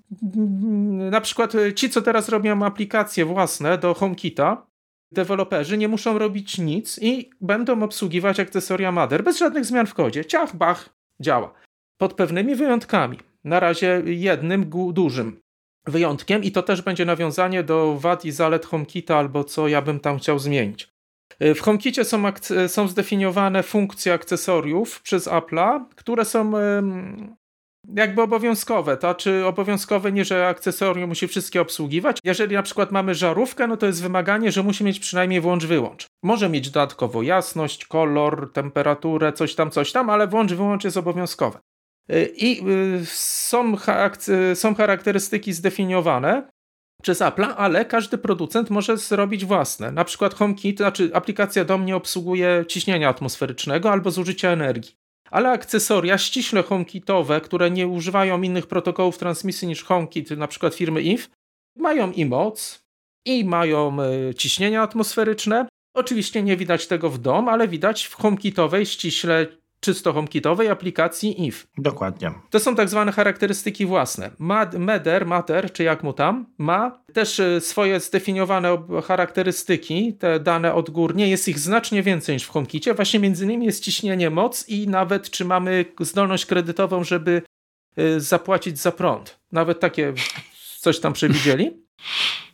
na przykład ci, co teraz robią aplikacje własne do HomeKita, deweloperzy nie muszą robić nic i będą obsługiwać akcesoria Mother bez żadnych zmian w kodzie. Ciach, bach, działa. Pod pewnymi wyjątkami. Na razie jednym dużym wyjątkiem i to też będzie nawiązanie do wad i zalet HomeKita albo co ja bym tam chciał zmienić. W HomeKicie są, są zdefiniowane funkcje akcesoriów przez Apple'a, które są jakby obowiązkowe, to czy obowiązkowe nie, że akcesorium musi wszystkie obsługiwać. Jeżeli na przykład mamy żarówkę, no to jest wymaganie, że musi mieć przynajmniej włącz-wyłącz. Może mieć dodatkowo jasność, kolor, temperaturę, coś tam, coś tam, ale włącz-wyłącz jest obowiązkowe. Y, I y, są, są charakterystyki zdefiniowane przez Apple, ale każdy producent może zrobić własne. Na przykład HomeKit, znaczy aplikacja do mnie obsługuje ciśnienia atmosferycznego albo zużycia energii ale akcesoria ściśle HomeKitowe, które nie używają innych protokołów transmisji niż HomeKit, na przykład firmy IF, mają i moc, i mają e, ciśnienia atmosferyczne. Oczywiście nie widać tego w dom, ale widać w HomeKitowej ściśle czysto HomeKitowej aplikacji IF. Dokładnie. To są tak zwane charakterystyki własne. Meder, Mater, czy jak mu tam, ma też e, swoje zdefiniowane charakterystyki, te dane odgórnie. Jest ich znacznie więcej niż w HomeKicie. Właśnie między innymi jest ciśnienie moc i nawet czy mamy zdolność kredytową, żeby e, zapłacić za prąd. Nawet takie coś tam przewidzieli <laughs>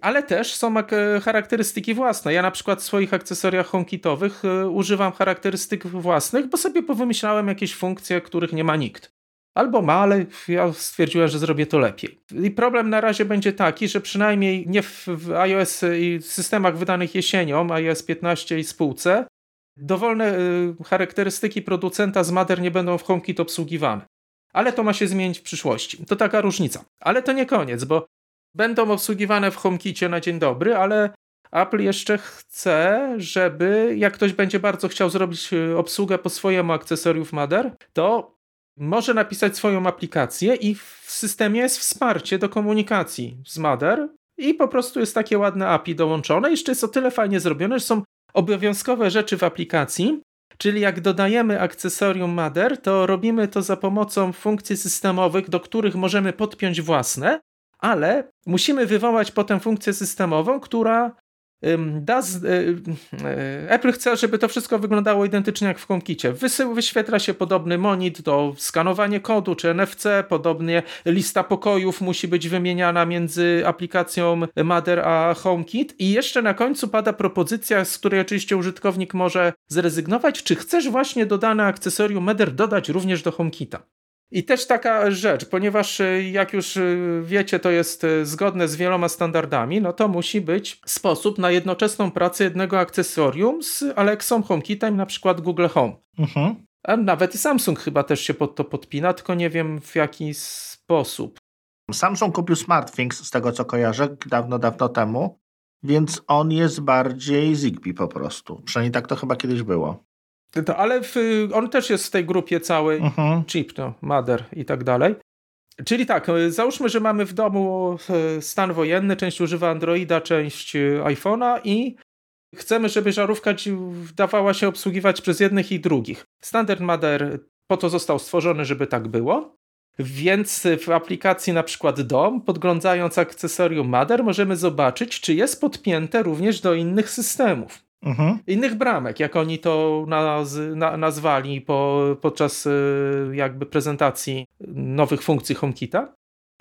ale też są charakterystyki własne. Ja na przykład w swoich akcesoriach HomeKitowych e, używam charakterystyk własnych, bo sobie powymyślałem jakieś funkcje, których nie ma nikt. Albo ma, ale ja stwierdziłem, że zrobię to lepiej. I problem na razie będzie taki, że przynajmniej nie w, w iOS i systemach wydanych jesienią, iOS 15 i spółce, dowolne y, charakterystyki producenta z Mother nie będą w HomeKit obsługiwane. Ale to ma się zmienić w przyszłości. To taka różnica. Ale to nie koniec, bo będą obsługiwane w HomeKicie na dzień dobry, ale Apple jeszcze chce, żeby jak ktoś będzie bardzo chciał zrobić y, obsługę po swojemu akcesoriów Mother, to może napisać swoją aplikację i w systemie jest wsparcie do komunikacji z Mother i po prostu jest takie ładne API dołączone. Jeszcze jest o tyle fajnie zrobione, że są obowiązkowe rzeczy w aplikacji, czyli jak dodajemy akcesorium Mother, to robimy to za pomocą funkcji systemowych, do których możemy podpiąć własne ale musimy wywołać potem funkcję systemową, która da z, Apple chce, żeby to wszystko wyglądało identycznie jak w HomeKicie. Wysył, wyświetla się podobny monit do skanowania kodu czy NFC, podobnie lista pokojów musi być wymieniana między aplikacją Mother a HomeKit i jeszcze na końcu pada propozycja, z której oczywiście użytkownik może zrezygnować, czy chcesz właśnie dodane akcesorium Mother dodać również do HomeKita. I też taka rzecz, ponieważ y, jak już y, wiecie, to jest y, zgodne z wieloma standardami, no to musi być sposób na jednoczesną pracę jednego akcesorium z Alexą, HomeKitem, na przykład Google Home. Mhm. A nawet i Samsung chyba też się pod to podpina, tylko nie wiem w jaki sposób. Samsung kupił SmartThings, z tego co kojarzę, dawno, dawno temu, więc on jest bardziej Zigbee po prostu. Przynajmniej tak to chyba kiedyś było. To, ale w, on też jest w tej grupie całej, mhm. chip, no, mother i tak dalej. Czyli tak, e, załóżmy, że mamy w domu e, stan wojenny, część używa Androida, część e, iPhone'a i chcemy, żeby żarówka dawała się obsługiwać przez jednych i drugich. Standard Mother po to został stworzony, żeby tak było. Więc w aplikacji na przykład DOM, podglądając akcesorium Mother, możemy zobaczyć, czy jest podpięte również do innych systemów. Mhm. Innych bramek, jak oni to naz na nazwali po, podczas y, jakby prezentacji nowych funkcji HomeKita.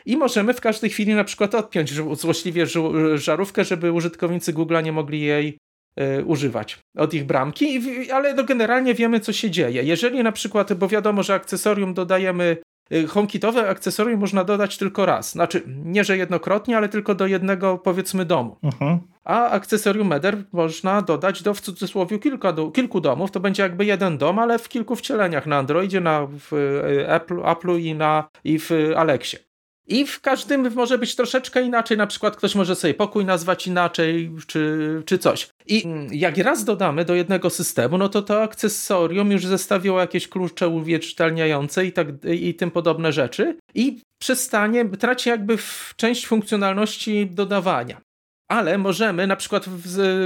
I możemy w każdej chwili na przykład odpiąć złośliwie żarówkę, żeby użytkownicy Google'a nie mogli jej y, używać od ich bramki, ale no generalnie wiemy, co się dzieje. Jeżeli na przykład, bo wiadomo, że akcesorium dodajemy Y, HomeKitowe akcesorium można dodać tylko raz. Znaczy, nie że jednokrotnie, ale tylko do jednego, powiedzmy, domu. Uh-huh. A akcesorium Meder można dodać do w cudzysłowie kilka, do, kilku domów. To będzie jakby jeden dom, ale w kilku wcieleniach na Androidzie, na w y, Apple, Apple'u i, na, i w Alexie. I w każdym może być troszeczkę inaczej, na przykład ktoś może sobie pokój nazwać inaczej, czy, czy coś. I jak raz dodamy do jednego systemu, no to to akcesorium już zestawiło jakieś klucze uwieczniające i, tak, i tym podobne rzeczy i przestanie, traci jakby część funkcjonalności dodawania. Ale możemy, na przykład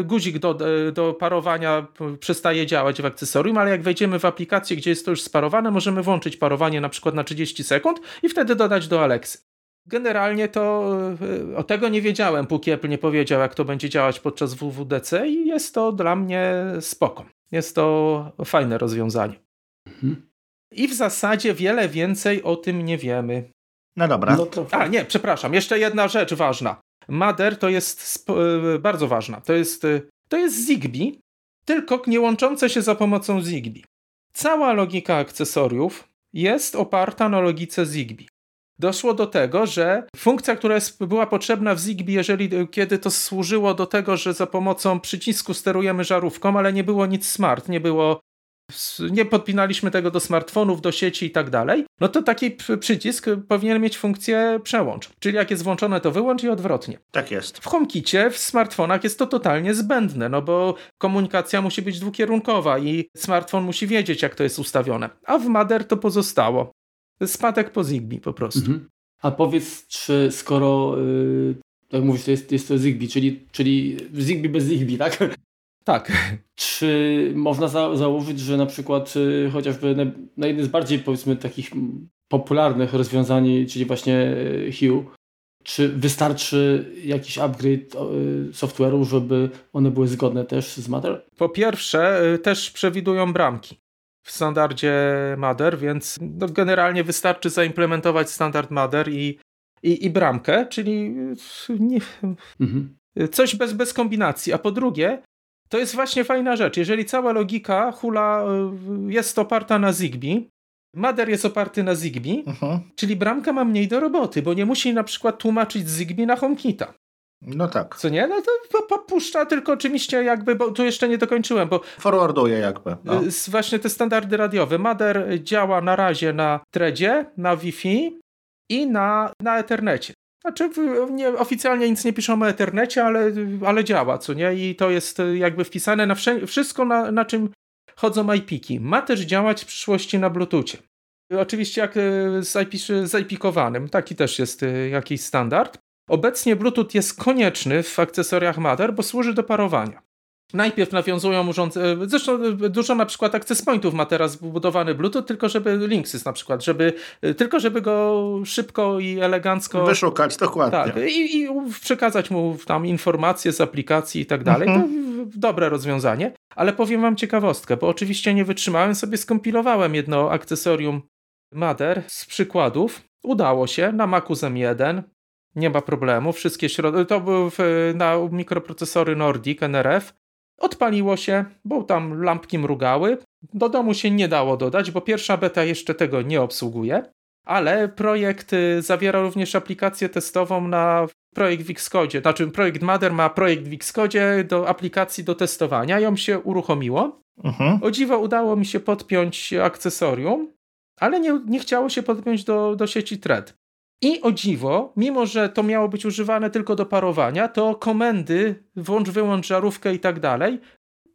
guzik do, do parowania przestaje działać w akcesorium, ale jak wejdziemy w aplikację, gdzie jest to już sparowane, możemy włączyć parowanie na przykład na 30 sekund i wtedy dodać do Alexy. Generalnie to e, o tego nie wiedziałem, póki Apple nie powiedział, jak to będzie działać podczas WWDC i jest to dla mnie spoko. Jest to fajne rozwiązanie. Mhm. I w zasadzie wiele więcej o tym nie wiemy. No dobra. No to... A nie, przepraszam, jeszcze jedna rzecz ważna. Mother to jest e, bardzo ważna. To jest, e, to jest Zigbee, tylko nie łączące się za pomocą Zigbee. Cała logika akcesoriów jest oparta na logice Zigbee doszło do tego, że funkcja, która jest, była potrzebna w Zigbee, jeżeli kiedy to służyło do tego, że za pomocą przycisku sterujemy żarówką, ale nie było nic smart, nie było nie podpinaliśmy tego do smartfonów, do sieci i tak dalej, no to taki przycisk powinien mieć funkcję przełącz. Czyli jak jest włączone, to wyłącz i odwrotnie. Tak jest. W HomeKicie, w smartfonach jest to totalnie zbędne, no bo komunikacja musi być dwukierunkowa i smartfon musi wiedzieć, jak to jest ustawione. A w Mother to pozostało. Spadek po Zigbee po prostu. Mhm. A powiedz, czy skoro, yy, tak mówisz, to jest, jest to Zigbee, czyli, czyli Zigbee bez Zigbee, tak? Tak. <laughs> Czy można za założyć, że na przykład y, chociażby na, na jednym z bardziej powiedzmy takich popularnych rozwiązań, czyli właśnie y, Hue, czy wystarczy jakiś upgrade y, software'u, żeby one były zgodne też z Mother? Po pierwsze, też przewidują bramki w standardzie Mother, więc no generalnie wystarczy zaimplementować standard Mother i, i, i bramkę, czyli nie, mhm. coś bez, bez kombinacji. A po drugie, to jest właśnie fajna rzecz. Jeżeli cała logika hula y, jest oparta na Zigbee, Mother jest oparty na Zigbee, uh -huh. czyli bramka ma mniej do roboty, bo nie musi na przykład tłumaczyć Zigbee na HomeKita. No tak. Co nie? No to popuszcza tylko oczywiście jakby, bo tu jeszcze nie dokończyłem, bo... Forwarduje jakby. No. Właśnie te standardy radiowe. Mother działa na razie na Threadzie, na Wi-Fi i na, na Ethernecie. Znaczy nie, oficjalnie nic nie piszą o Ethernecie, ale, ale działa, co nie? I to jest jakby wpisane na wszystko, na, na czym chodzą IP-ki. Ma też działać w przyszłości na Bluetoothie. Oczywiście jak z, IP, z taki też jest y, jakiś standard. Obecnie Bluetooth jest konieczny w akcesoriach Mother, bo służy do parowania. Najpierw nawiązują urządzenia, zresztą dużo na przykład access pointów ma teraz wbudowany Bluetooth, tylko żeby Linksys na przykład, żeby, tylko żeby go szybko i elegancko wyszukać, dokładnie. Tak, i, i przekazać mu tam informacje z aplikacji i tak dalej. Mhm. To dobre rozwiązanie, ale powiem wam ciekawostkę, bo oczywiście nie wytrzymałem, sobie skompilowałem jedno akcesorium Mader z przykładów. Udało się na Macu M1, nie ma problemu, wszystkie środki, to był na mikroprocesory Nordic NRF, Odpaliło się, bo tam lampki mrugały. Do domu się nie dało dodać, bo pierwsza beta jeszcze tego nie obsługuje. Ale projekt y, zawiera również aplikację testową na projekt w Xcode. Znaczy, projekt Mother ma projekt w Xcode do aplikacji do testowania. Ją się uruchomiło. Mhm. O dziwo udało mi się podpiąć akcesorium, ale nie, nie chciało się podpiąć do, do sieci Thread. I o dziwo, mimo że to miało być używane tylko do parowania, to komendy włącz, wyłącz żarówkę i tak dalej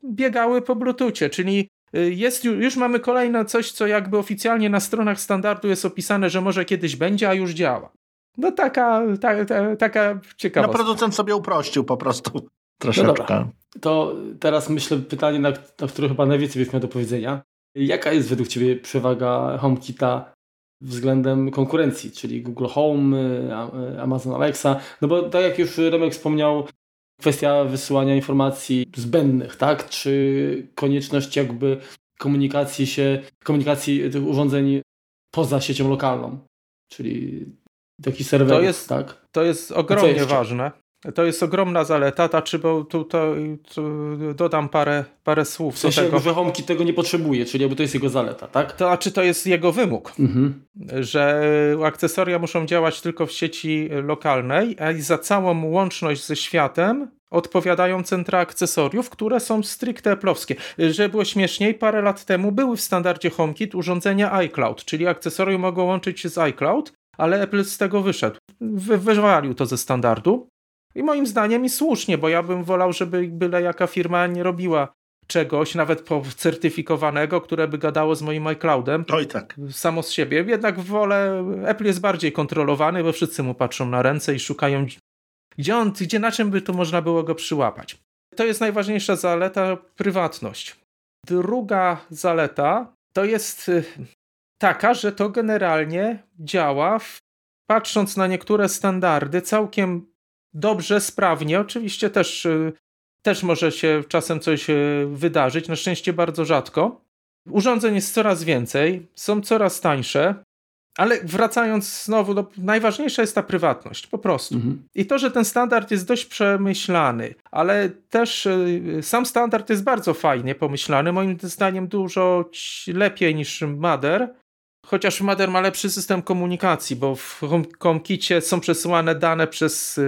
biegały po Bluetoothie, czyli y, jest, już mamy kolejne coś, co jakby oficjalnie na stronach standardu jest opisane, że może kiedyś będzie, a już działa. No taka, ta, ta, taka ciekawa. No producent sobie uprościł po prostu troszeczkę. No to teraz myślę pytanie, na, na które chyba najwięcej byś miał do powiedzenia. Jaka jest według Ciebie przewaga HomeKita względem konkurencji, czyli Google Home, y, y, Amazon Alexa. No bo tak jak już Remek wspomniał, kwestia wysyłania informacji zbędnych, tak? Czy konieczność jakby komunikacji się, komunikacji tych urządzeń poza siecią lokalną, czyli taki serwer, to jest, tak? To jest ogromnie ważne. To jest ogromna zaleta, ta, czy bo tu, to, tu dodam parę, parę słów w sensie, tego. że HomeKit tego nie potrzebuje, czyli jakby to jest jego zaleta, tak? To, a czy to jest jego wymóg, mhm. że akcesoria muszą działać tylko w sieci lokalnej, a za całą łączność ze światem odpowiadają centra akcesoriów, które są stricte Apple'owskie. Żeby było śmieszniej, parę lat temu były w standardzie HomeKit urządzenia iCloud, czyli akcesoria mogą łączyć się z iCloud, ale Apple z tego wyszedł. Wy, wywalił to ze standardu. I moim zdaniem i słusznie, bo ja bym wolał, żeby byle jaka firma nie robiła czegoś, nawet certyfikowanego, które by gadało z moim iCloudem. Oj tak. Samo z siebie. Jednak wolę, Apple jest bardziej kontrolowany, bo wszyscy mu patrzą na ręce i szukają, gdzie on, gdzie na czym by tu można było go przyłapać. To jest najważniejsza zaleta, prywatność. Druga zaleta to jest y, taka, że to generalnie działa, w, patrząc na niektóre standardy, całkiem dobrze, sprawnie. Oczywiście też, y, też może się czasem coś y, wydarzyć, na szczęście bardzo rzadko. Urządzeń jest coraz więcej, są coraz tańsze, ale wracając znowu, no, najważniejsza jest ta prywatność, po prostu. Mhm. I to, że ten standard jest dość przemyślany, ale też y, sam standard jest bardzo fajnie pomyślany, moim zdaniem dużo lepiej niż Mother. Chociaż Mother ma lepszy system komunikacji, bo w HomeKicie są przesyłane dane przez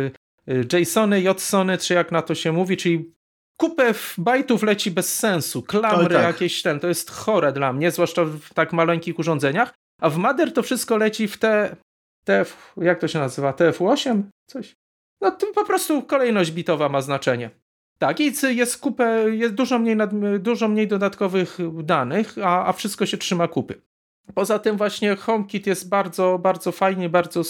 JSONy, JSONy, czy jak na to się mówi, czyli kupę bajtów leci bez sensu, klamry tak. jakieś ten, to jest chore dla mnie, zwłaszcza w tak maleńkich urządzeniach, a w Mother to wszystko leci w te, TF, jak to się nazywa, TF8? Coś? No to po prostu kolejność bitowa ma znaczenie. Tak, i jest kupę, jest dużo mniej, nad, dużo mniej dodatkowych danych, a, a wszystko się trzyma kupy. Poza tym właśnie HomeKit jest bardzo, bardzo fajnie, bardzo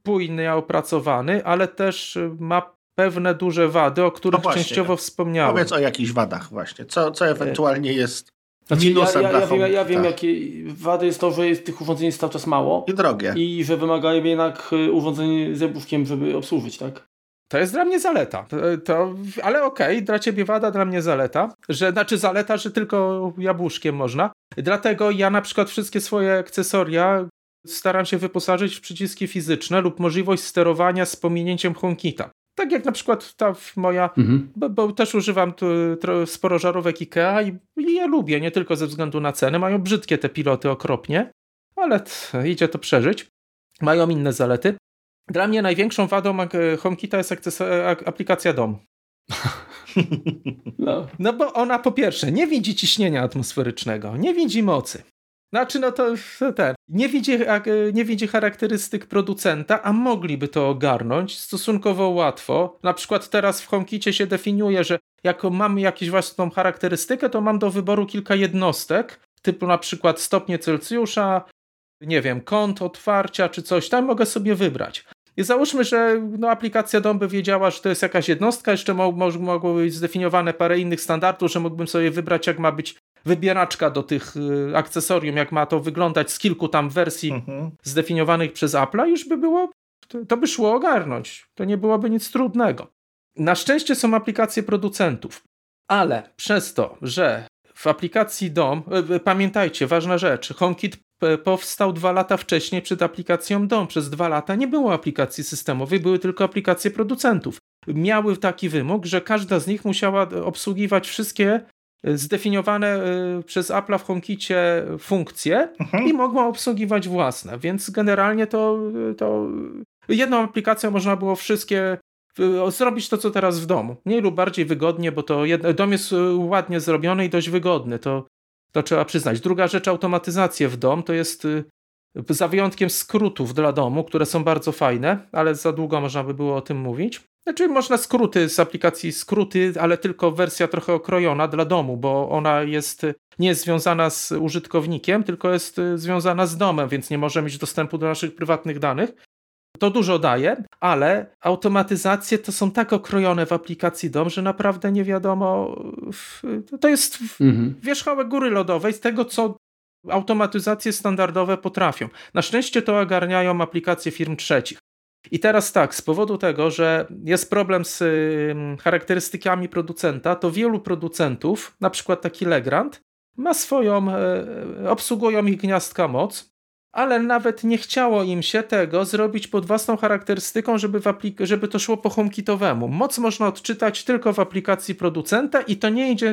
spójny, opracowany, ale też ma pewne duże wady, o których no częściowo wspomniałem. Powiedz o jakichś wadach właśnie. Co, co ewentualnie jest znaczy, minusem ja, ja, ja, wiem, ja wiem, jakie wady jest to, że jest, tych urządzeń jest cały czas mało. I drogie. I że wymagają jednak y, urządzeń z jabłuszkiem, żeby obsłużyć, tak? To jest dla mnie zaleta. To, ale okej, okay, dla ciebie wada, dla mnie zaleta. Że, znaczy zaleta, że tylko jabłuszkiem można. Dlatego ja na przykład wszystkie swoje akcesoria staram się wyposażyć w przyciski fizyczne lub możliwość sterowania z pominięciem HomeKita. Tak jak na przykład ta moja, mhm. bo, bo, też używam tu, sporo żarówek IKEA i, i ja lubię, nie tylko ze względu na ceny. Mają brzydkie te piloty okropnie, ale idzie to przeżyć. Mają inne zalety. Dla mnie największą wadą HomeKita jest aplikacja DOM. <laughs> No. no bo ona po pierwsze nie widzi ciśnienia atmosferycznego, nie widzi mocy. Znaczy, no to ten. Nie widzi, nie widzi charakterystyk producenta, a mogliby to ogarnąć stosunkowo łatwo. Na przykład teraz w HomeKicie się definiuje, że jak mam jakąś własną charakterystykę, to mam do wyboru kilka jednostek, typu na przykład stopnie Celsjusza, nie wiem, kąt otwarcia czy coś tam, mogę sobie wybrać. I załóżmy, że no, aplikacja DOM by wiedziała, że to jest jakaś jednostka, jeszcze mo mo być zdefiniowane parę innych standardów, że mógłbym sobie wybrać, jak ma być wybieraczka do tych y, akcesorium, jak ma to wyglądać z kilku tam wersji mhm. zdefiniowanych przez Apple'a, już by było, to, by szło ogarnąć. To nie byłoby nic trudnego. Na szczęście są aplikacje producentów, ale przez to, że w aplikacji DOM, e, e, pamiętajcie, ważna rzecz, HomeKit powstał dwa lata wcześniej przed aplikacją DOM. Przez dwa lata nie było aplikacji systemowej, były tylko aplikacje producentów. Miały taki wymóg, że każda z nich musiała obsługiwać wszystkie zdefiniowane przez Apple w HomeKicie funkcje mhm. i mogła obsługiwać własne, więc generalnie to, to jedną aplikacją można było wszystkie zrobić to, co teraz w domu. Mniej lub bardziej wygodnie, bo to dom jest ładnie zrobiony i dość wygodny. To, to trzeba przyznać. Druga rzecz, automatyzację w dom to jest za wyjątkiem skrótów dla domu, które są bardzo fajne, ale za długo można by było o tym mówić. Znaczy można skróty z aplikacji skróty, ale tylko wersja trochę okrojona dla domu, bo ona jest nie jest związana z użytkownikiem, tylko jest e, związana z domem, więc nie może mieć dostępu do naszych prywatnych danych. To dużo daje, ale automatyzacje to są tak okrojone w aplikacji DOM, że naprawdę nie wiadomo. To jest mhm. wierzchołek góry lodowej z tego, co automatyzacje standardowe potrafią. Na szczęście to ogarniają aplikacje firm trzecich. I teraz tak, z powodu tego, że jest problem z charakterystykami producenta, to wielu producentów, na przykład taki Legrand, ma swoją, e, obsługują ich gniazdka moc ale nawet nie chciało im się tego zrobić pod własną charakterystyką, żeby, żeby to szło po HomeKitowemu. Moc można odczytać tylko w aplikacji producenta i to nie idzie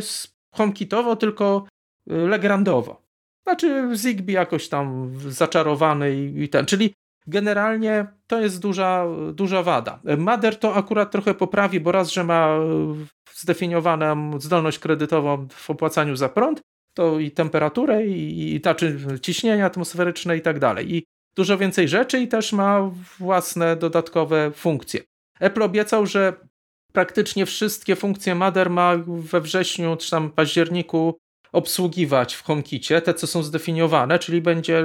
HomeKitowo, tylko y, Legrandowo. Znaczy Zigbee jakoś tam zaczarowany i ten, czyli generalnie to jest duża, duża wada. Mader to akurat trochę poprawi, bo raz, że ma zdefiniowaną zdolność kredytową w opłacaniu za prąd, to i temperaturę, i, i znaczy ciśnienie atmosferyczne i tak dalej. I dużo więcej rzeczy i też ma własne dodatkowe funkcje. Apple obiecał, że praktycznie wszystkie funkcje Mother ma we wrześniu czy tam październiku obsługiwać w HomeKicie, te co są zdefiniowane, czyli będzie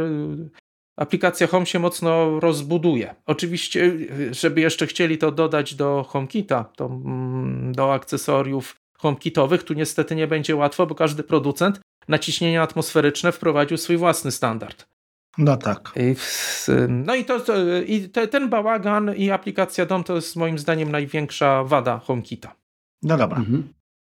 aplikacja Home się mocno rozbuduje. Oczywiście, żeby jeszcze chcieli to dodać do HomeKita, to, mm, do akcesoriów HomeKitowych, tu niestety nie będzie łatwo, bo każdy producent na ciśnienie atmosferyczne wprowadził swój własny standard. No tak. I, no i, to, i te, ten bałagan i aplikacja DOM to jest moim zdaniem największa wada HomeKita. No dobra. Mhm.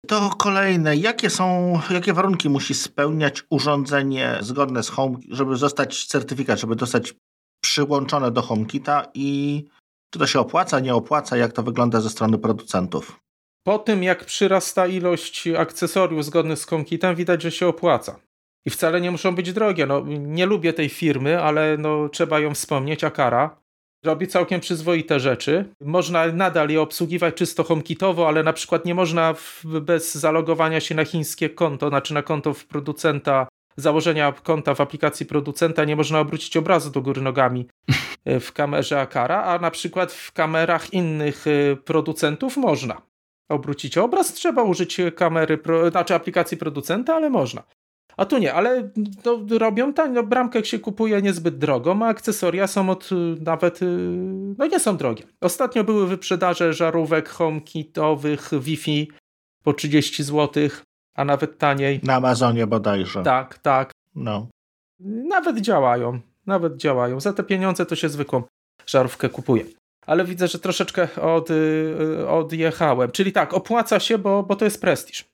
To kolejne. Jakie są, jakie warunki musi spełniać urządzenie zgodne z Home, żeby zostać certyfikat, żeby dostać przyłączone do HomeKita i czy to się opłaca, nie opłaca, jak to wygląda ze strony producentów? po tym jak przyrasta ilość akcesoriów zgodnych z HomeKitem, widać, że się opłaca. I wcale nie muszą być drogie. No, nie lubię tej firmy, ale no, trzeba ją wspomnieć. Akara robi całkiem przyzwoite rzeczy. Można nadal je obsługiwać czysto HomeKitowo, ale na przykład nie można w, bez zalogowania się na chińskie konto, znaczy na konto w producenta, założenia konta w aplikacji producenta, nie można obrócić obrazu do góry nogami w kamerze Akara, a na przykład w kamerach innych y, producentów można obrócić obraz, trzeba użyć kamery, pro, znaczy aplikacji producenta, ale można. A tu nie, ale no, robią tanio, bramkę się kupuje niezbyt drogo, a akcesoria są od nawet, y, no nie są drogie. Ostatnio były wyprzedaże żarówek HomeKitowych Wi-Fi po 30 zł, a nawet taniej. Na Amazonie bodajże. Tak, tak. No. Nawet działają, nawet działają. Za te pieniądze to się zwykłą żarówkę kupuje ale widzę, że troszeczkę od, y, odjechałem. Czyli tak, opłaca się, bo, bo to jest prestiż.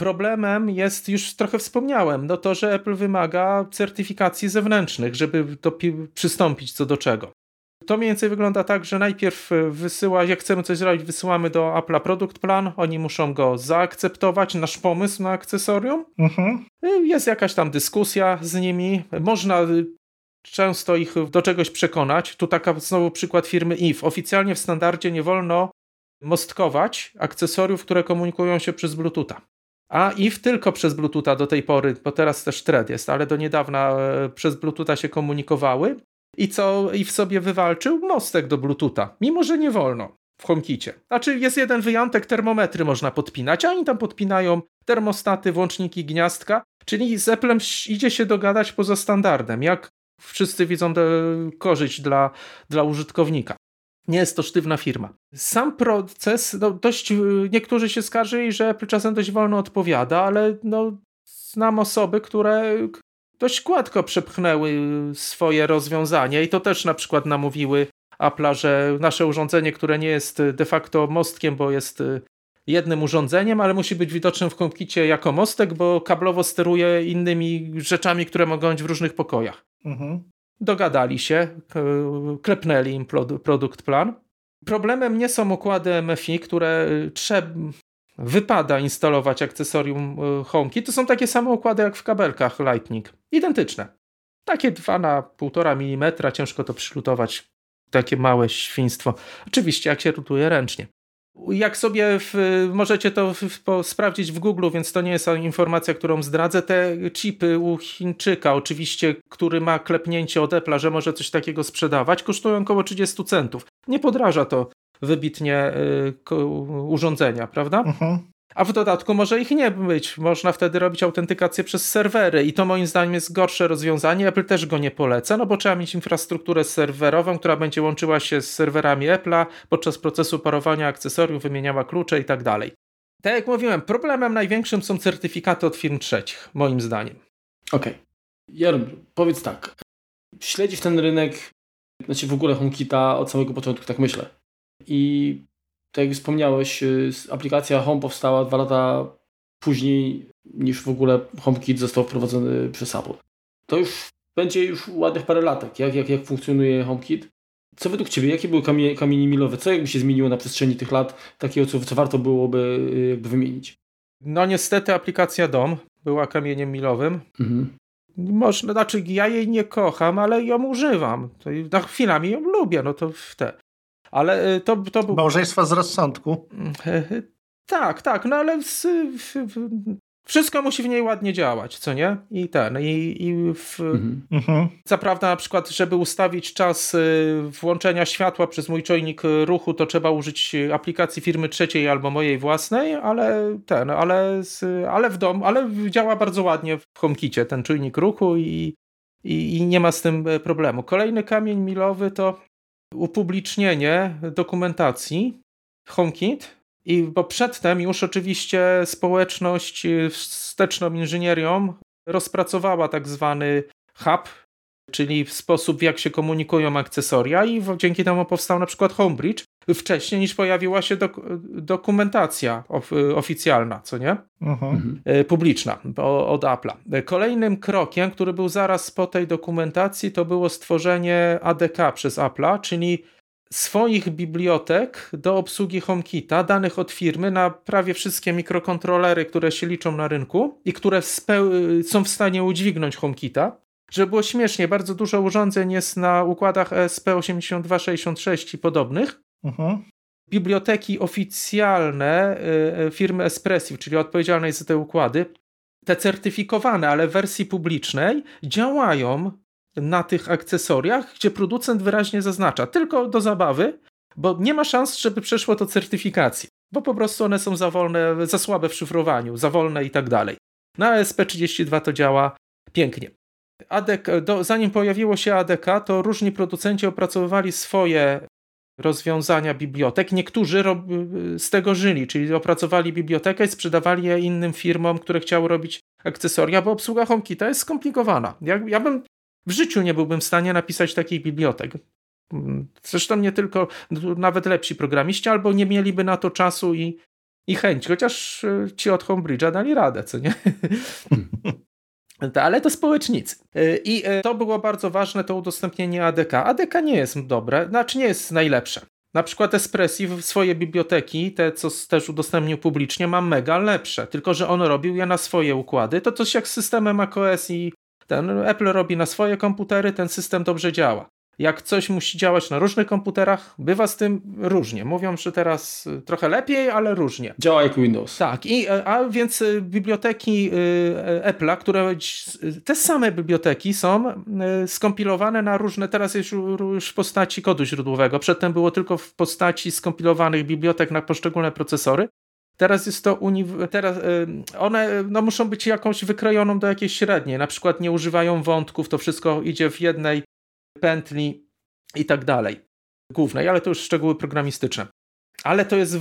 Problemem jest, już trochę wspomniałem, no to, że Apple wymaga certyfikacji zewnętrznych, żeby to przystąpić co do czego. To mniej więcej wygląda tak, że najpierw wysyła, jak chcemy coś zrobić, wysyłamy do Apple'a produkt plan, oni muszą go zaakceptować, nasz pomysł na akcesorium. Mhm. Jest jakaś tam dyskusja z nimi. Można często ich do czegoś przekonać. Tu taka znowu przykład firmy IF. Oficjalnie w standardzie nie wolno mostkować akcesoriów, które komunikują się przez Bluetootha. A IF tylko przez Bluetootha do tej pory, bo teraz też thread jest, ale do niedawna e, przez Bluetootha się komunikowały. I co IF sobie wywalczył? Mostek do Bluetootha, mimo że nie wolno w HomeKicie. Znaczy jest jeden wyjątek, termometry można podpinać, a oni tam podpinają termostaty, włączniki, gniazdka, czyli z Applem idzie się dogadać poza standardem, jak wszyscy widzą korzyść dla, dla użytkownika. Nie jest to sztywna firma. Sam proces, no dość, niektórzy się skarżyli, że czasem dość wolno odpowiada, ale no, znam osoby, które dość gładko przepchnęły swoje rozwiązanie i to też na przykład namówiły Apple'a, że nasze urządzenie, które nie jest de facto mostkiem, bo jest jednym urządzeniem, ale musi być widocznym w HomeKicie jako mostek, bo kablowo steruje innymi rzeczami, które mogą być w różnych pokojach. Mhm. Dogadali się, klepnęli im produkt plan. Problemem nie są układy MFI, które trzeba, wypada instalować akcesorium e, HomeKit. To są takie same układy jak w kabelkach Lightning. Identyczne. Takie 2 na 1,5 mm, ciężko to przylutować. Takie małe świństwo. Oczywiście, jak się rutuje ręcznie. Jak sobie w, możecie to w, w, sprawdzić w Google, więc to nie jest informacja, którą zdradzę. Te chipy u Chińczyka, oczywiście, który ma klepnięcie od Apple'a, że może coś takiego sprzedawać, kosztują około 30 centów. Nie podraża to wybitnie y, urządzenia, prawda? Mhm. A w dodatku może ich nie być. Można wtedy robić autentykację przez serwery i to moim zdaniem jest gorsze rozwiązanie. Apple też go nie poleca, no bo trzeba mieć infrastrukturę serwerową, która będzie łączyła się z serwerami Apple'a podczas procesu parowania akcesoriów, wymieniała klucze i tak dalej. Tak jak mówiłem, problemem największym są certyfikaty od firm trzecich, moim zdaniem. Okej. Okay. Powiedz tak. Śledzisz ten rynek, znaczy w ogóle HomeKita od samego początku, tak myślę. I tak jak wspomniałeś, y, aplikacja Home powstała dwa lata później niż w ogóle HomeKit został wprowadzony przez Apple. To już będzie już ładnych parę latek, jak, jak, jak funkcjonuje HomeKit. Co według Ciebie, jakie były kamie, kamienie milowe? Co jakby się zmieniło na przestrzeni tych lat, takiego, co, co warto byłoby y, jakby wymienić? No niestety aplikacja DOM była kamieniem milowym. Mhm. Można, znaczy ja jej nie kocham, ale ją używam. To, na chwilami ją lubię, no to w te. Ale y, to, to był... Małżeństwa z rozsądku. Tak, tak, no ale z, w, w, wszystko musi w niej ładnie działać, co nie? I ten, i, i w, mhm. mhm. co prawda na przykład, żeby ustawić czas y, włączenia światła przez mój czujnik ruchu, to trzeba użyć aplikacji firmy trzeciej albo mojej własnej, ale ten, ale, z, ale w domu, ale działa bardzo ładnie w HomeKicie ten czujnik ruchu i, i, i nie ma z tym e, problemu. Kolejny kamień milowy to upublicznienie dokumentacji HomeKit i bo przedtem już oczywiście społeczność wsteczną inżynierią rozpracowała tak zwany hub, czyli sposób jak się komunikują akcesoria i dzięki temu powstał na przykład Homebridge, wcześniej niż pojawiła się dok dokumentacja of oficjalna, co nie? Mhm. mhm. E, publiczna od Apple'a. Kolejnym krokiem, który był zaraz po tej dokumentacji, to było stworzenie ADK przez Apple'a, czyli swoich bibliotek do obsługi HomeKita, danych od firmy na prawie wszystkie mikrokontrolery, które się liczą na rynku i które są w stanie udźwignąć HomeKita. Żeby było śmiesznie, bardzo dużo urządzeń jest na układach ESP8266 i podobnych, Mhm. Biblioteki oficjalne y, y, firmy Espressive, czyli odpowiedzialnej za te układy, te certyfikowane, ale w wersji publicznej, działają na tych akcesoriach, gdzie producent wyraźnie zaznacza tylko do zabawy, bo nie ma szans, żeby przeszło to certyfikację, bo po prostu one są za wolne, za słabe w szyfrowaniu, za wolne i tak dalej. Na ESP32 to działa pięknie. ADK, do, zanim pojawiło się ADK, to różni producenci opracowywali swoje rozwiązania bibliotek. Niektórzy z tego żyli, czyli opracowali bibliotekę i sprzedawali je innym firmom, które chciały robić akcesoria, bo obsługa HomeKita jest skomplikowana. Ja, ja bym w życiu nie byłbym w stanie napisać takich bibliotek. Zresztą nie tylko, nawet lepsi programiści, albo nie mieliby na to czasu i, i chęci, chociaż e, ci od Homebridge'a dali radę, co nie? <laughs> ale to społecznicy. Y, I y, to było bardzo ważne, to udostępnienie ADK. ADK nie jest dobre, znaczy nie jest najlepsze. Na przykład Espressi swoje biblioteki, te co też udostępnił publicznie, ma mega lepsze, tylko że on robił je na swoje układy. To coś jak z systemem macOS i ten Apple robi na swoje komputery, ten system dobrze działa jak coś musi działać na różnych komputerach, bywa z tym różnie. Mówią, że teraz y, trochę lepiej, ale różnie. Działa jak Windows. Tak, i, e, a więc y, biblioteki y, Apple'a, które te same biblioteki są skompilowane na różne, teraz jest już w postaci kodu źródłowego. Przedtem było tylko w postaci skompilowanych bibliotek na poszczególne procesory. Teraz jest to teraz one no, muszą być jakąś wykrojoną do jakiejś średniej. Na przykład nie używają wątków, to wszystko idzie w jednej pętli i tak dalej. głównej, ale to już szczegóły programistyczne. Ale to jest,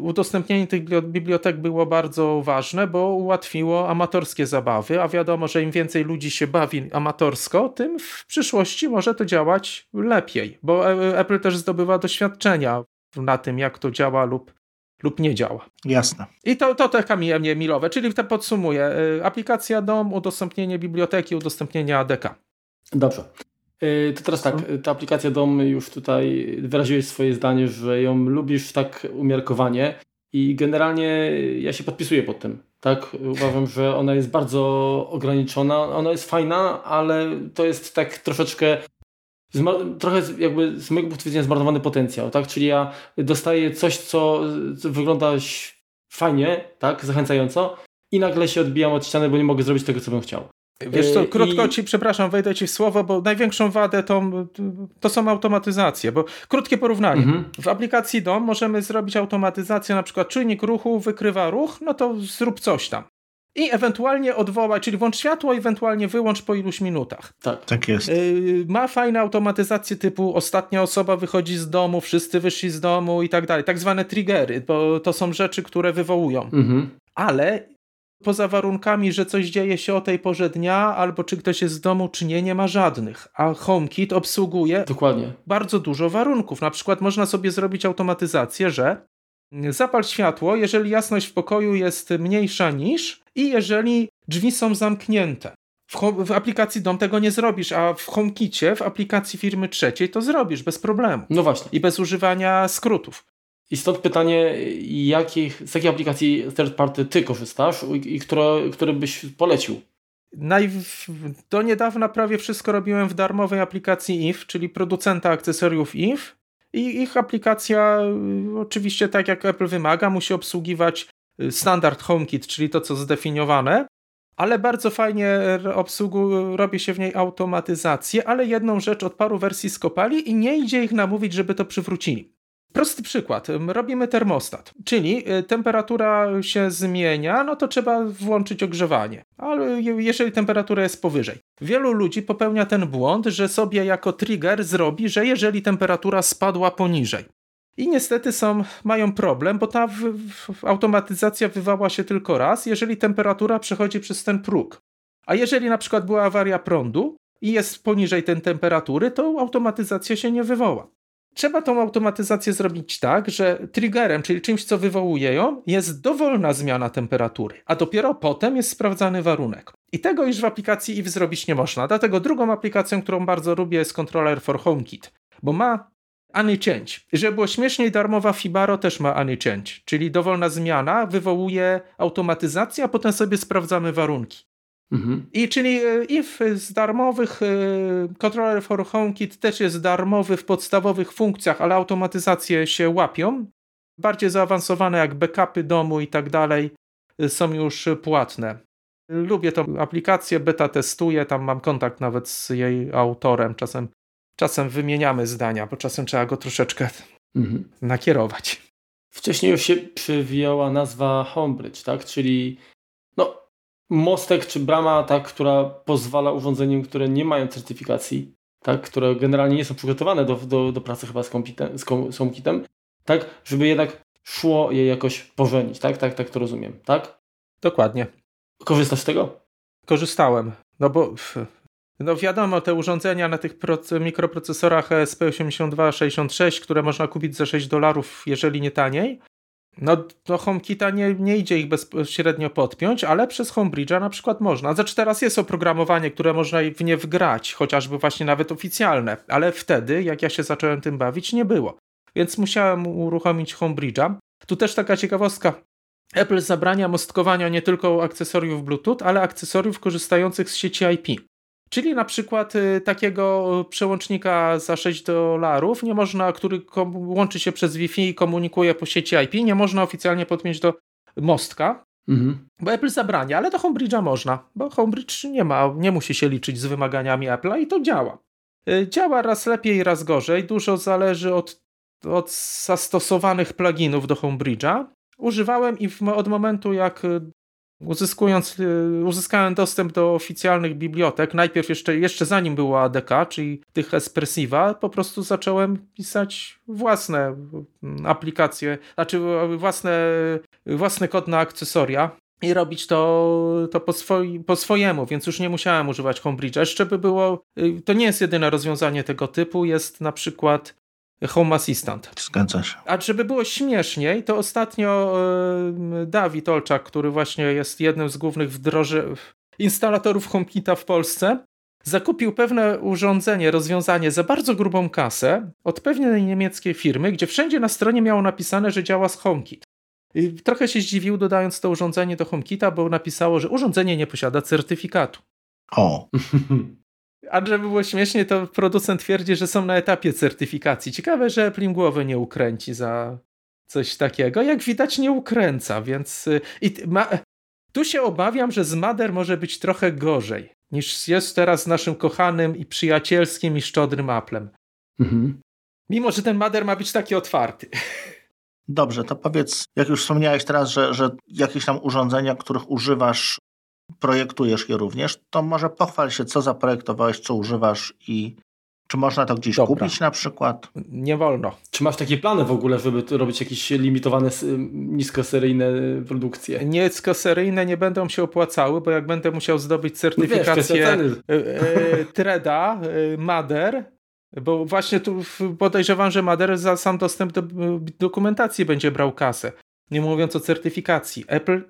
udostępnienie tych bibliotek było bardzo ważne, bo ułatwiło amatorskie zabawy, a wiadomo, że im więcej ludzi się bawi amatorsko, tym w przyszłości może to działać lepiej, bo e, Apple też zdobywa doświadczenia na tym, jak to działa lub, lub nie działa. Jasne. I to, to te kamienie milowe, czyli to podsumuję. E, aplikacja DOM, udostępnienie biblioteki, udostępnienie ADK. Dobrze. Y, to teraz tak, mhm. ta aplikacja DOM już tutaj wyraziłeś swoje zdanie, że ją lubisz tak umiarkowanie i generalnie ja się podpisuję pod tym. Tak, uważam, że ona jest bardzo ograniczona, ona jest fajna, ale to jest tak troszeczkę trochę jakby z mojego punktu widzenia zmarnowany potencjał, tak? Czyli ja dostaję coś, co, co wygląda fajnie, tak, zachęcająco i nagle się odbijam od ściany, bo nie mogę zrobić tego, co bym chciał. Wiesz co, krótko I... ci, przepraszam, wejdę ci w słowo, bo największą wadę to, to są automatyzacje, bo krótkie porównanie. Mhm. W aplikacji DOM możemy zrobić automatyzację, na przykład czujnik ruchu wykrywa ruch, no to zrób coś tam. I ewentualnie odwołać, czyli włącz światło, ewentualnie wyłącz po iluś minutach. Tak, tak jest. Yy, ma fajne automatyzacje typu ostatnia osoba wychodzi z domu, wszyscy wyszli z domu i tak dalej. Tak zwane triggery, bo to są rzeczy, które wywołują. Mhm. Ale poza warunkami, że coś dzieje się o tej porze dnia, albo czy ktoś jest z domu, czy nie, nie ma żadnych. A HomeKit obsługuje Dokładnie. bardzo dużo warunków. Na przykład można sobie zrobić automatyzację, że zapal światło, jeżeli jasność w pokoju jest mniejsza niż i jeżeli drzwi są zamknięte. W, w, aplikacji DOM tego nie zrobisz, a w HomeKicie, w aplikacji firmy trzeciej to zrobisz bez problemu. No właśnie. I bez używania skrótów. I stąd pytanie, jakich, z jakiej aplikacji third party ty korzystasz i, i które, które byś polecił? Naj... Do niedawna prawie wszystko robiłem w darmowej aplikacji IF, czyli producenta akcesoriów IF. I ich aplikacja, oczywiście tak jak Apple wymaga, musi obsługiwać y, standard HomeKit, czyli to co zdefiniowane, ale bardzo fajnie obsługu, robi się w niej automatyzację, ale jedną rzecz od paru wersji skopali i nie idzie ich namówić, żeby to przywrócili. Prosty przykład. Robimy termostat, czyli y, temperatura się zmienia, no to trzeba włączyć ogrzewanie. Ale jeżeli temperatura jest powyżej. Wielu ludzi popełnia ten błąd, że sobie jako trigger zrobi, że jeżeli temperatura spadła poniżej. I niestety są, mają problem, bo ta w, w, automatyzacja wywała się tylko raz, jeżeli temperatura przechodzi przez ten próg. A jeżeli na przykład była awaria prądu i jest poniżej tej temperatury, to automatyzacja się nie wywoła. Trzeba tą automatyzację zrobić tak, że triggerem, czyli czymś, co wywołuje ją, jest dowolna zmiana temperatury, a dopiero potem jest sprawdzany warunek. I tego już w aplikacji IF zrobić nie można. Dlatego drugą aplikacją, którą bardzo lubię, jest Controller for HomeKit, bo ma AnyChange. Żeby było śmieszniej, darmowa Fibaro też ma AnyChange, czyli dowolna zmiana wywołuje automatyzację, a potem sobie sprawdzamy warunki. Mhm. I czyli e, if z darmowych e, Controller for HomeKit też jest darmowy w podstawowych funkcjach, ale automatyzacje się łapią. Bardziej zaawansowane jak backupy domu i tak dalej e, są już płatne. Lubię tą aplikację, beta testuję, tam mam kontakt nawet z jej autorem. Czasem, czasem wymieniamy zdania, bo czasem trzeba go troszeczkę mhm. nakierować. Wcześniej już się przywijała nazwa Homebridge, tak? Czyli mostek czy brama, tak, która pozwala urządzeniom, które nie mają certyfikacji, tak, które generalnie nie są przygotowane do, do, do pracy chyba z, kompitem, z HomeKitem, tak, żeby jednak szło je jakoś pożenić, tak, tak, tak to rozumiem, tak? Dokładnie. Korzystasz z tego? Korzystałem, no bo no wiadomo, te urządzenia na tych mikroprocesorach ESP8266, które można kupić za 6 dolarów, jeżeli nie taniej, no do HomeKita nie, nie idzie ich bezpośrednio podpiąć, ale przez HomeBridge'a na przykład można. Znaczy teraz jest oprogramowanie, które można w nie wgrać, chociażby właśnie nawet oficjalne, ale wtedy, jak ja się zacząłem tym bawić, nie było. Więc musiałem uruchomić HomeBridge'a. Tu też taka ciekawostka. Apple zabrania mostkowania nie tylko akcesoriów Bluetooth, ale akcesoriów korzystających z sieci IP. Czyli na przykład y, takiego przełącznika za 6 dolarów, nie można, który łączy się przez Wi-Fi i komunikuje po sieci IP, nie można oficjalnie podpiąć do mostka, mhm. bo Apple zabrania, ale do Homebridge'a można, bo Homebridge nie ma, nie musi się liczyć z wymaganiami Apple'a i to działa. Y, działa raz lepiej, raz gorzej, dużo zależy od, od zastosowanych pluginów do Homebridge'a. Używałem i w, od momentu jak uzyskując, y, uzyskałem dostęp do oficjalnych bibliotek. Najpierw jeszcze, jeszcze zanim było ADK, czyli tych Espressiva, po prostu zacząłem pisać własne mm, aplikacje, znaczy własne, własny kod na akcesoria i robić to, to po, swoi, po swojemu, więc już nie musiałem używać Homebridge'a. Jeszcze by było, y, to nie jest jedyne rozwiązanie tego typu, jest na przykład Home Assistant. Zgadza się. A żeby było śmieszniej, to ostatnio yy, Dawid Olczak, który właśnie jest jednym z głównych wdroży... instalatorów HomeKita w Polsce, zakupił pewne urządzenie, rozwiązanie za bardzo grubą kasę od pewnej niemieckiej firmy, gdzie wszędzie na stronie miało napisane, że działa z HomeKit. I trochę się zdziwił, dodając to urządzenie do HomeKita, bo napisało, że urządzenie nie posiada certyfikatu. O. <laughs> A żeby było śmiesznie, to producent twierdzi, że są na etapie certyfikacji. Ciekawe, że Apple im głowy nie ukręci za coś takiego. Jak widać, nie ukręca, więc. Y, I ma... Tu się obawiam, że z Mader może być trochę gorzej niż jest teraz z naszym kochanym i przyjacielskim i szczodrym Applem. Mhm. Mimo, że ten Mader ma być taki otwarty. Dobrze, to powiedz, jak już wspomniałeś teraz, że, że jakieś tam urządzenia, których używasz projektujesz je również, to może pochwal się, co zaprojektowałeś, co używasz i czy można to gdzieś Dobra. kupić na przykład? Nie wolno. Czy masz takie plany w ogóle, żeby robić jakieś limitowane, niskoseryjne produkcje? Niskoseryjne nie będą się opłacały, bo jak będę musiał zdobyć certyfikację no wiesz, e, e, TREDA, e, MADER, bo właśnie tu podejrzewam, że Mader za sam dostęp do dokumentacji będzie brał kasę. Nie mówiąc o certyfikacji. Apple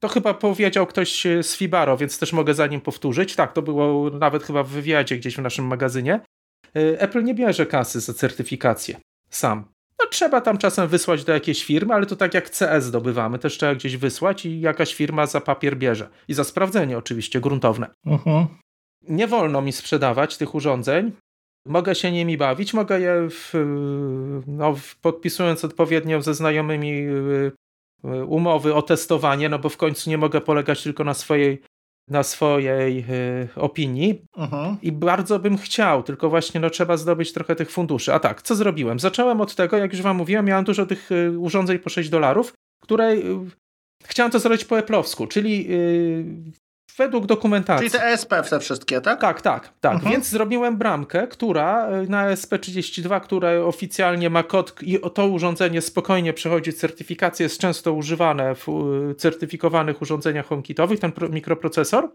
to chyba powiedział ktoś e, z Fibaro, więc też mogę za nim powtórzyć. Tak, to było nawet chyba w wywiadzie gdzieś w naszym magazynie. E, Apple nie bierze kasy za certyfikację sam. No trzeba tam czasem wysłać do jakiejś firmy, ale to tak jak CS zdobywamy, też trzeba gdzieś wysłać i jakaś firma za papier bierze. I za sprawdzenie oczywiście gruntowne. Uh mhm. -huh. Nie wolno mi sprzedawać tych urządzeń. Mogę się nimi bawić, mogę je w, no, podpisując odpowiednio ze znajomymi E, umowy o testowanie, no bo w końcu nie mogę polegać tylko na swojej na swojej y, opinii uh-huh. i bardzo bym chciał, tylko właśnie no, trzeba zdobyć trochę tych funduszy. A tak, co zrobiłem? Zacząłem od tego, jak już wam mówiłem, miałem dużo tych y, urządzeń po 6 dolarów, które y, chciałem to zrobić po eplowsku, czyli według dokumentacji. Czyli te ESP te wszystkie, tak? Tak, tak, tak. Mhm. Więc zrobiłem bramkę, która e, na ESP32, które oficjalnie ma kod i to urządzenie spokojnie przechodzi certyfikację, jest często używane w certyfikowanych urządzeniach HomeKitowych, ten mikroprocesor.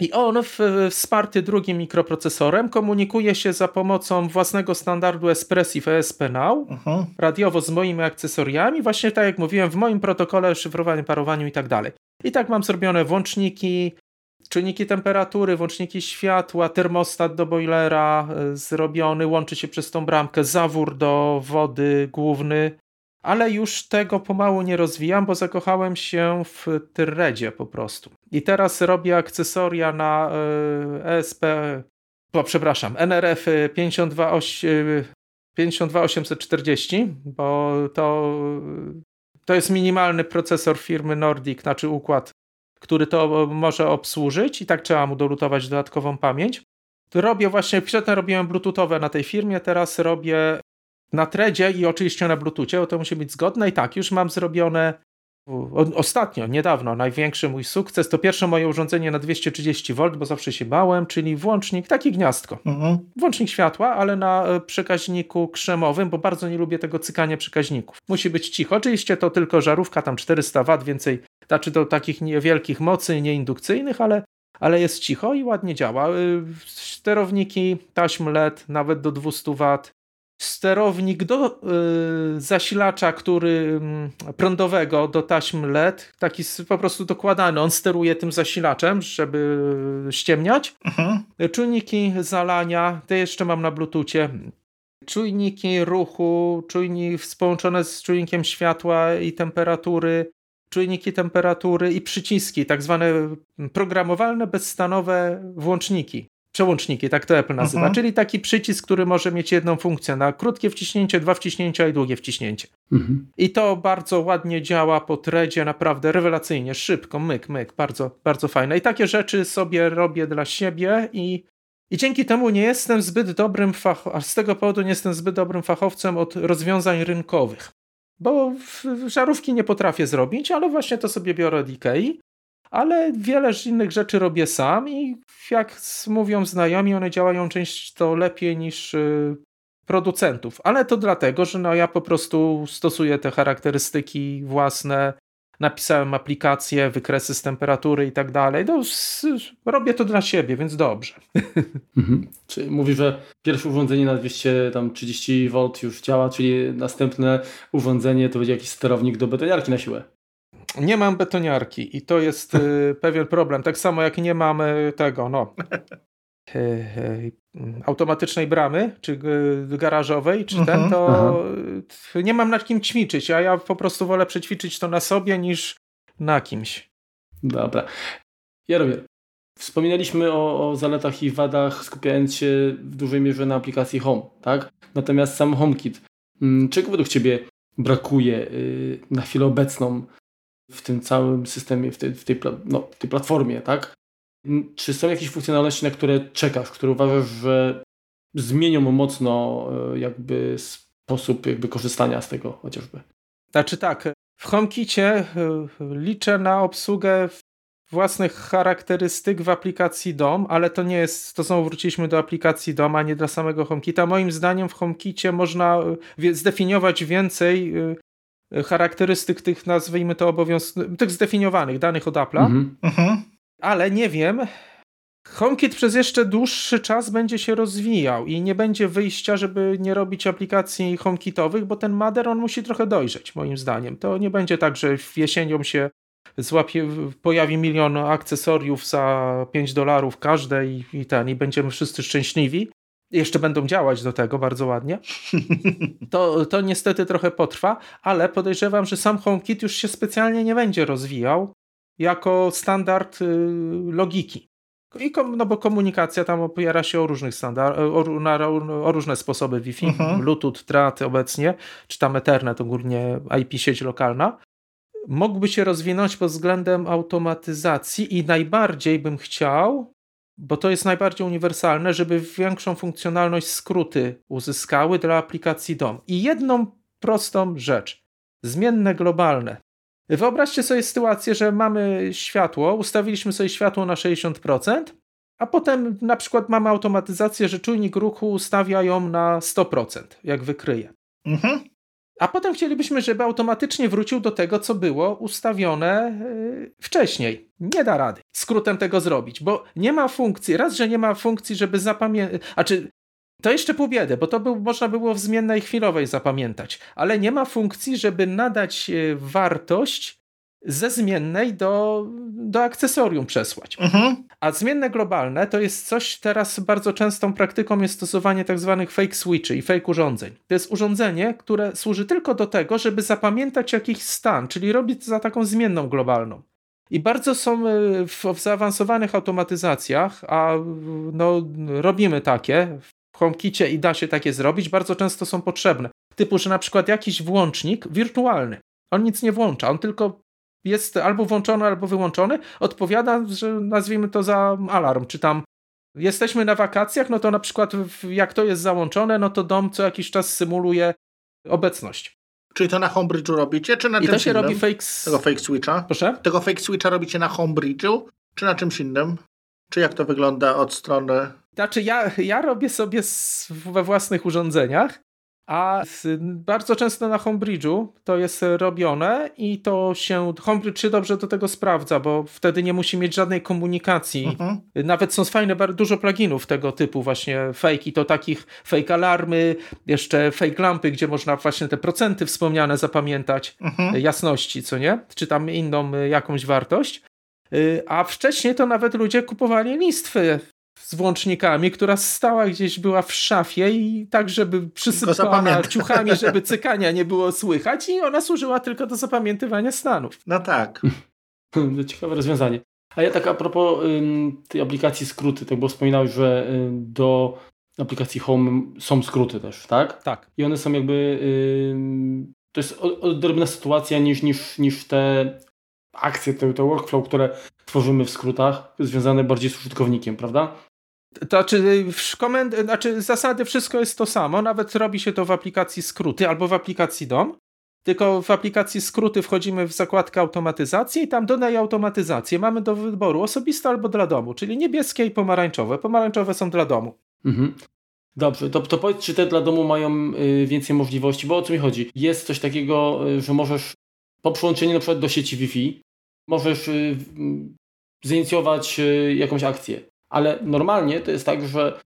I on, w, wsparty drugim mikroprocesorem, komunikuje się za pomocą własnego standardu Espressif ESP Now, uh-huh. radiowo z moimi akcesoriami, właśnie tak jak mówiłem, w moim protokole szyfrowanym, parowaniu i tak dalej. I tak mam zrobione włączniki, Czynniki temperatury, włączniki światła, termostat do boilera e, zrobiony, łączy się przez tą bramkę, zawór do wody główny, ale już tego pomału nie rozwijam, bo zakochałem się w Tyrredzie po prostu. I teraz robię akcesoria na ESP, bo przepraszam, NRF 52840, bo to, to jest minimalny procesor firmy Nordic, znaczy układ który to może obsłużyć i tak trzeba mu dolutować dodatkową pamięć. Robię właśnie, przedtem robiłem bluetoothowe na tej firmie, teraz robię na Tredzie i oczywiście na Bluetoothie, bo to musi być zgodne i tak, już mam zrobione ostatnio, niedawno, największy mój sukces to pierwsze moje urządzenie na 230V, bo zawsze się bałem, czyli włącznik, takie gniazdko. Mhm. Włącznik światła, ale na e, przekaźniku krzemowym, bo bardzo nie lubię tego cykania przekaźników. Musi być cicho. Oczywiście to tylko żarówka, tam 400W, więcej, znaczy do takich niewielkich mocy, nieindukcyjnych, ale ale jest cicho i ładnie działa. E, sterowniki taśm LED nawet do 200W, sterownik do y, zasilacza, który y, prądowego do taśm LED, taki po prostu dokładany, on steruje tym zasilaczem, żeby ściemniać. Mhm. Czujniki zalania, te jeszcze mam na bluetoothie. Czujniki ruchu, czujnik połączone z czujnikiem światła i temperatury, czujniki temperatury i przyciski, tak zwane programowalne bezstanowe włączniki. Przełączniki, tak to Apple nazywa, mhm. czyli taki przycisk, który może mieć jedną funkcję na krótkie wciśnięcie, dwa wciśnięcia i długie wciśnięcie. Mhm. I to bardzo ładnie działa po threadzie, naprawdę rewelacyjnie, szybko, myk, myk, bardzo, bardzo fajne. I takie rzeczy sobie robię dla siebie i, i dzięki temu nie jestem zbyt dobrym fachowcem, a z tego powodu nie jestem zbyt dobrym fachowcem od rozwiązań rynkowych. Bo żarówki nie potrafię zrobić, ale właśnie to sobie biorę od Ikei ale wiele innych rzeczy robię sam i jak mówią znajomi, one działają często lepiej niż y, producentów. Ale to dlatego, że no ja po prostu stosuję te charakterystyki własne, napisałem aplikację, wykresy z temperatury i tak dalej. No, robię to dla siebie, więc dobrze. <laughs> Mhm. Mówi, że pierwsze urządzenie na 230 V już działa, czyli następne urządzenie to będzie jakiś sterownik do betoniarki na siłę. Nie mam betoniarki i to jest y, <laughs> pewien problem. Tak samo jak nie mamy tego, no. <laughs> Y, y, automatycznej bramy, czy garażowej, czy ten, mhm. to Aha. nie mam nad kim ćwiczyć, a ja po prostu wolę przećwiczyć to na sobie niż na kimś. Dobra. Jaromir, wspominaliśmy o, o zaletach i wadach, skupiając się w dużej mierze na aplikacji Home, tak? Natomiast sam HomeKit, mm, czego według Ciebie brakuje na chwilę obecną w tym całym systemie, w tej, w tej, no, w tej platformie, tak? Czy są jakieś funkcjonalności, na które czekasz, które uważasz, że zmienią mocno e, jakby sposób jakby korzystania z tego chociażby? Znaczy tak, w HomeKicie e, liczę na obsługę własnych charakterystyk w aplikacji DOM, ale to nie jest, to znowu wróciliśmy do aplikacji DOM, a nie dla samego HomeKita. Moim zdaniem w HomeKicie można e, zdefiniować więcej charakterystyk tych, nazwijmy to obowiązków, tych zdefiniowanych danych od Apple'a, mhm. mhm. ale nie wiem, HomeKit przez jeszcze dłuższy czas będzie się rozwijał i nie będzie wyjścia, żeby nie robić aplikacji HomeKitowych, bo ten Mader on musi trochę dojrzeć, moim zdaniem. To nie będzie tak, że w jesienią się złapie, pojawi milion akcesoriów za 5 dolarów każde i, i ten, i będziemy wszyscy szczęśliwi jeszcze będą działać do tego bardzo ładnie, <laughs> to, to niestety trochę potrwa, ale podejrzewam, że sam HomeKit już się specjalnie nie będzie rozwijał jako standard y, logiki. I kom, no bo komunikacja tam opiera się o różnych standard, o, na, o różne sposoby Wi-Fi, uh mhm. -huh. Bluetooth, TRAT obecnie, czy tam Ethernet, ogólnie IP sieć lokalna. Mógłby się rozwinąć pod względem automatyzacji i najbardziej bym chciał, bo to jest najbardziej uniwersalne, żeby większą funkcjonalność skróty uzyskały dla aplikacji DOM. I jedną prostą rzecz. Zmienne globalne. Wyobraźcie sobie sytuację, że mamy światło, ustawiliśmy sobie światło na 60%, a potem na przykład mamy automatyzację, że czujnik ruchu ustawia ją na 100%, jak wykryje. Mhm. A potem chcielibyśmy, żeby automatycznie wrócił do tego, co było ustawione yy, wcześniej. Nie da rady skrótem tego zrobić, bo nie ma funkcji. Raz, że nie ma funkcji, żeby zapamiętać. A czy to jeszcze pół biedy, bo to był, można było w zmiennej chwilowej zapamiętać, ale nie ma funkcji, żeby nadać e, wartość ze zmiennej do, do akcesorium przesłać. Mhm. A zmienne globalne to jest coś, teraz bardzo częstą praktyką jest stosowanie tak zwanych fake switchy i fake urządzeń. To jest urządzenie, które służy tylko do tego, żeby zapamiętać jakiś stan, czyli robić za taką zmienną globalną. I bardzo są e, w, w zaawansowanych automatyzacjach, a no, robimy takie w HomeKicie i da się takie zrobić, bardzo często są potrzebne. Typu, że na przykład jakiś włącznik wirtualny, on nic nie włącza, on tylko jest albo włączony, albo wyłączony, odpowiada, że nazwijmy to za alarm, czy tam jesteśmy na wakacjach, no to na przykład jak to jest załączone, no to dom co jakiś czas symuluje obecność. Czyli to na Homebridge'u robicie, czy na I czymś to się innym? robi fake... Tego fake switcha? Proszę? Tego fake switcha robicie na Homebridge'u, czy na czymś innym? Czy jak to wygląda od strony... Znaczy ja, ja robię sobie we własnych urządzeniach, a bardzo często na Homebridge'u to jest robione i to się, Homebridge się dobrze do tego sprawdza, bo wtedy nie musi mieć żadnej komunikacji. Mhm. Nawet są fajne, dużo pluginów tego typu właśnie fake i to takich fake alarmy, jeszcze fake lampy, gdzie można właśnie te procenty wspomniane zapamiętać, mhm. jasności, co nie? Czy tam inną jakąś wartość. Y, a wcześniej to nawet ludzie kupowali listwy z włącznikami, która stała gdzieś była w szafie i tak, żeby przysypana ciuchami, żeby <laughs> cykania nie było słychać i ona służyła tylko do zapamiętywania stanów. No tak. <laughs> Ciekawe rozwiązanie. A ja tak a propos ym, tej aplikacji skróty, tak bo wspominałeś, że ym, do aplikacji Home są skróty też, tak? Tak. I one są jakby ym, to jest odrobna sytuacja niż, niż, niż te akcje, te, te workflow, które tworzymy w skrótach, związane bardziej z użytkownikiem, prawda? To znaczy, komend, znaczy zasady wszystko jest to samo, nawet robi się to w aplikacji skróty albo w aplikacji DOM, tylko w aplikacji skróty wchodzimy w zakładkę automatyzacji i tam dodaj automatyzację. Mamy do wyboru osobiste albo dla domu, czyli niebieskie i pomarańczowe. Pomarańczowe są dla domu. Mhm. Dobrze, to, to powiedz, czy te dla domu mają y, więcej możliwości, bo o co mi chodzi? Jest coś takiego, y, że możesz po przyłączeniu na przykład do sieci Wi-Fi, możesz y, zainicjować jakąś akcję, ale normalnie to jest tak, że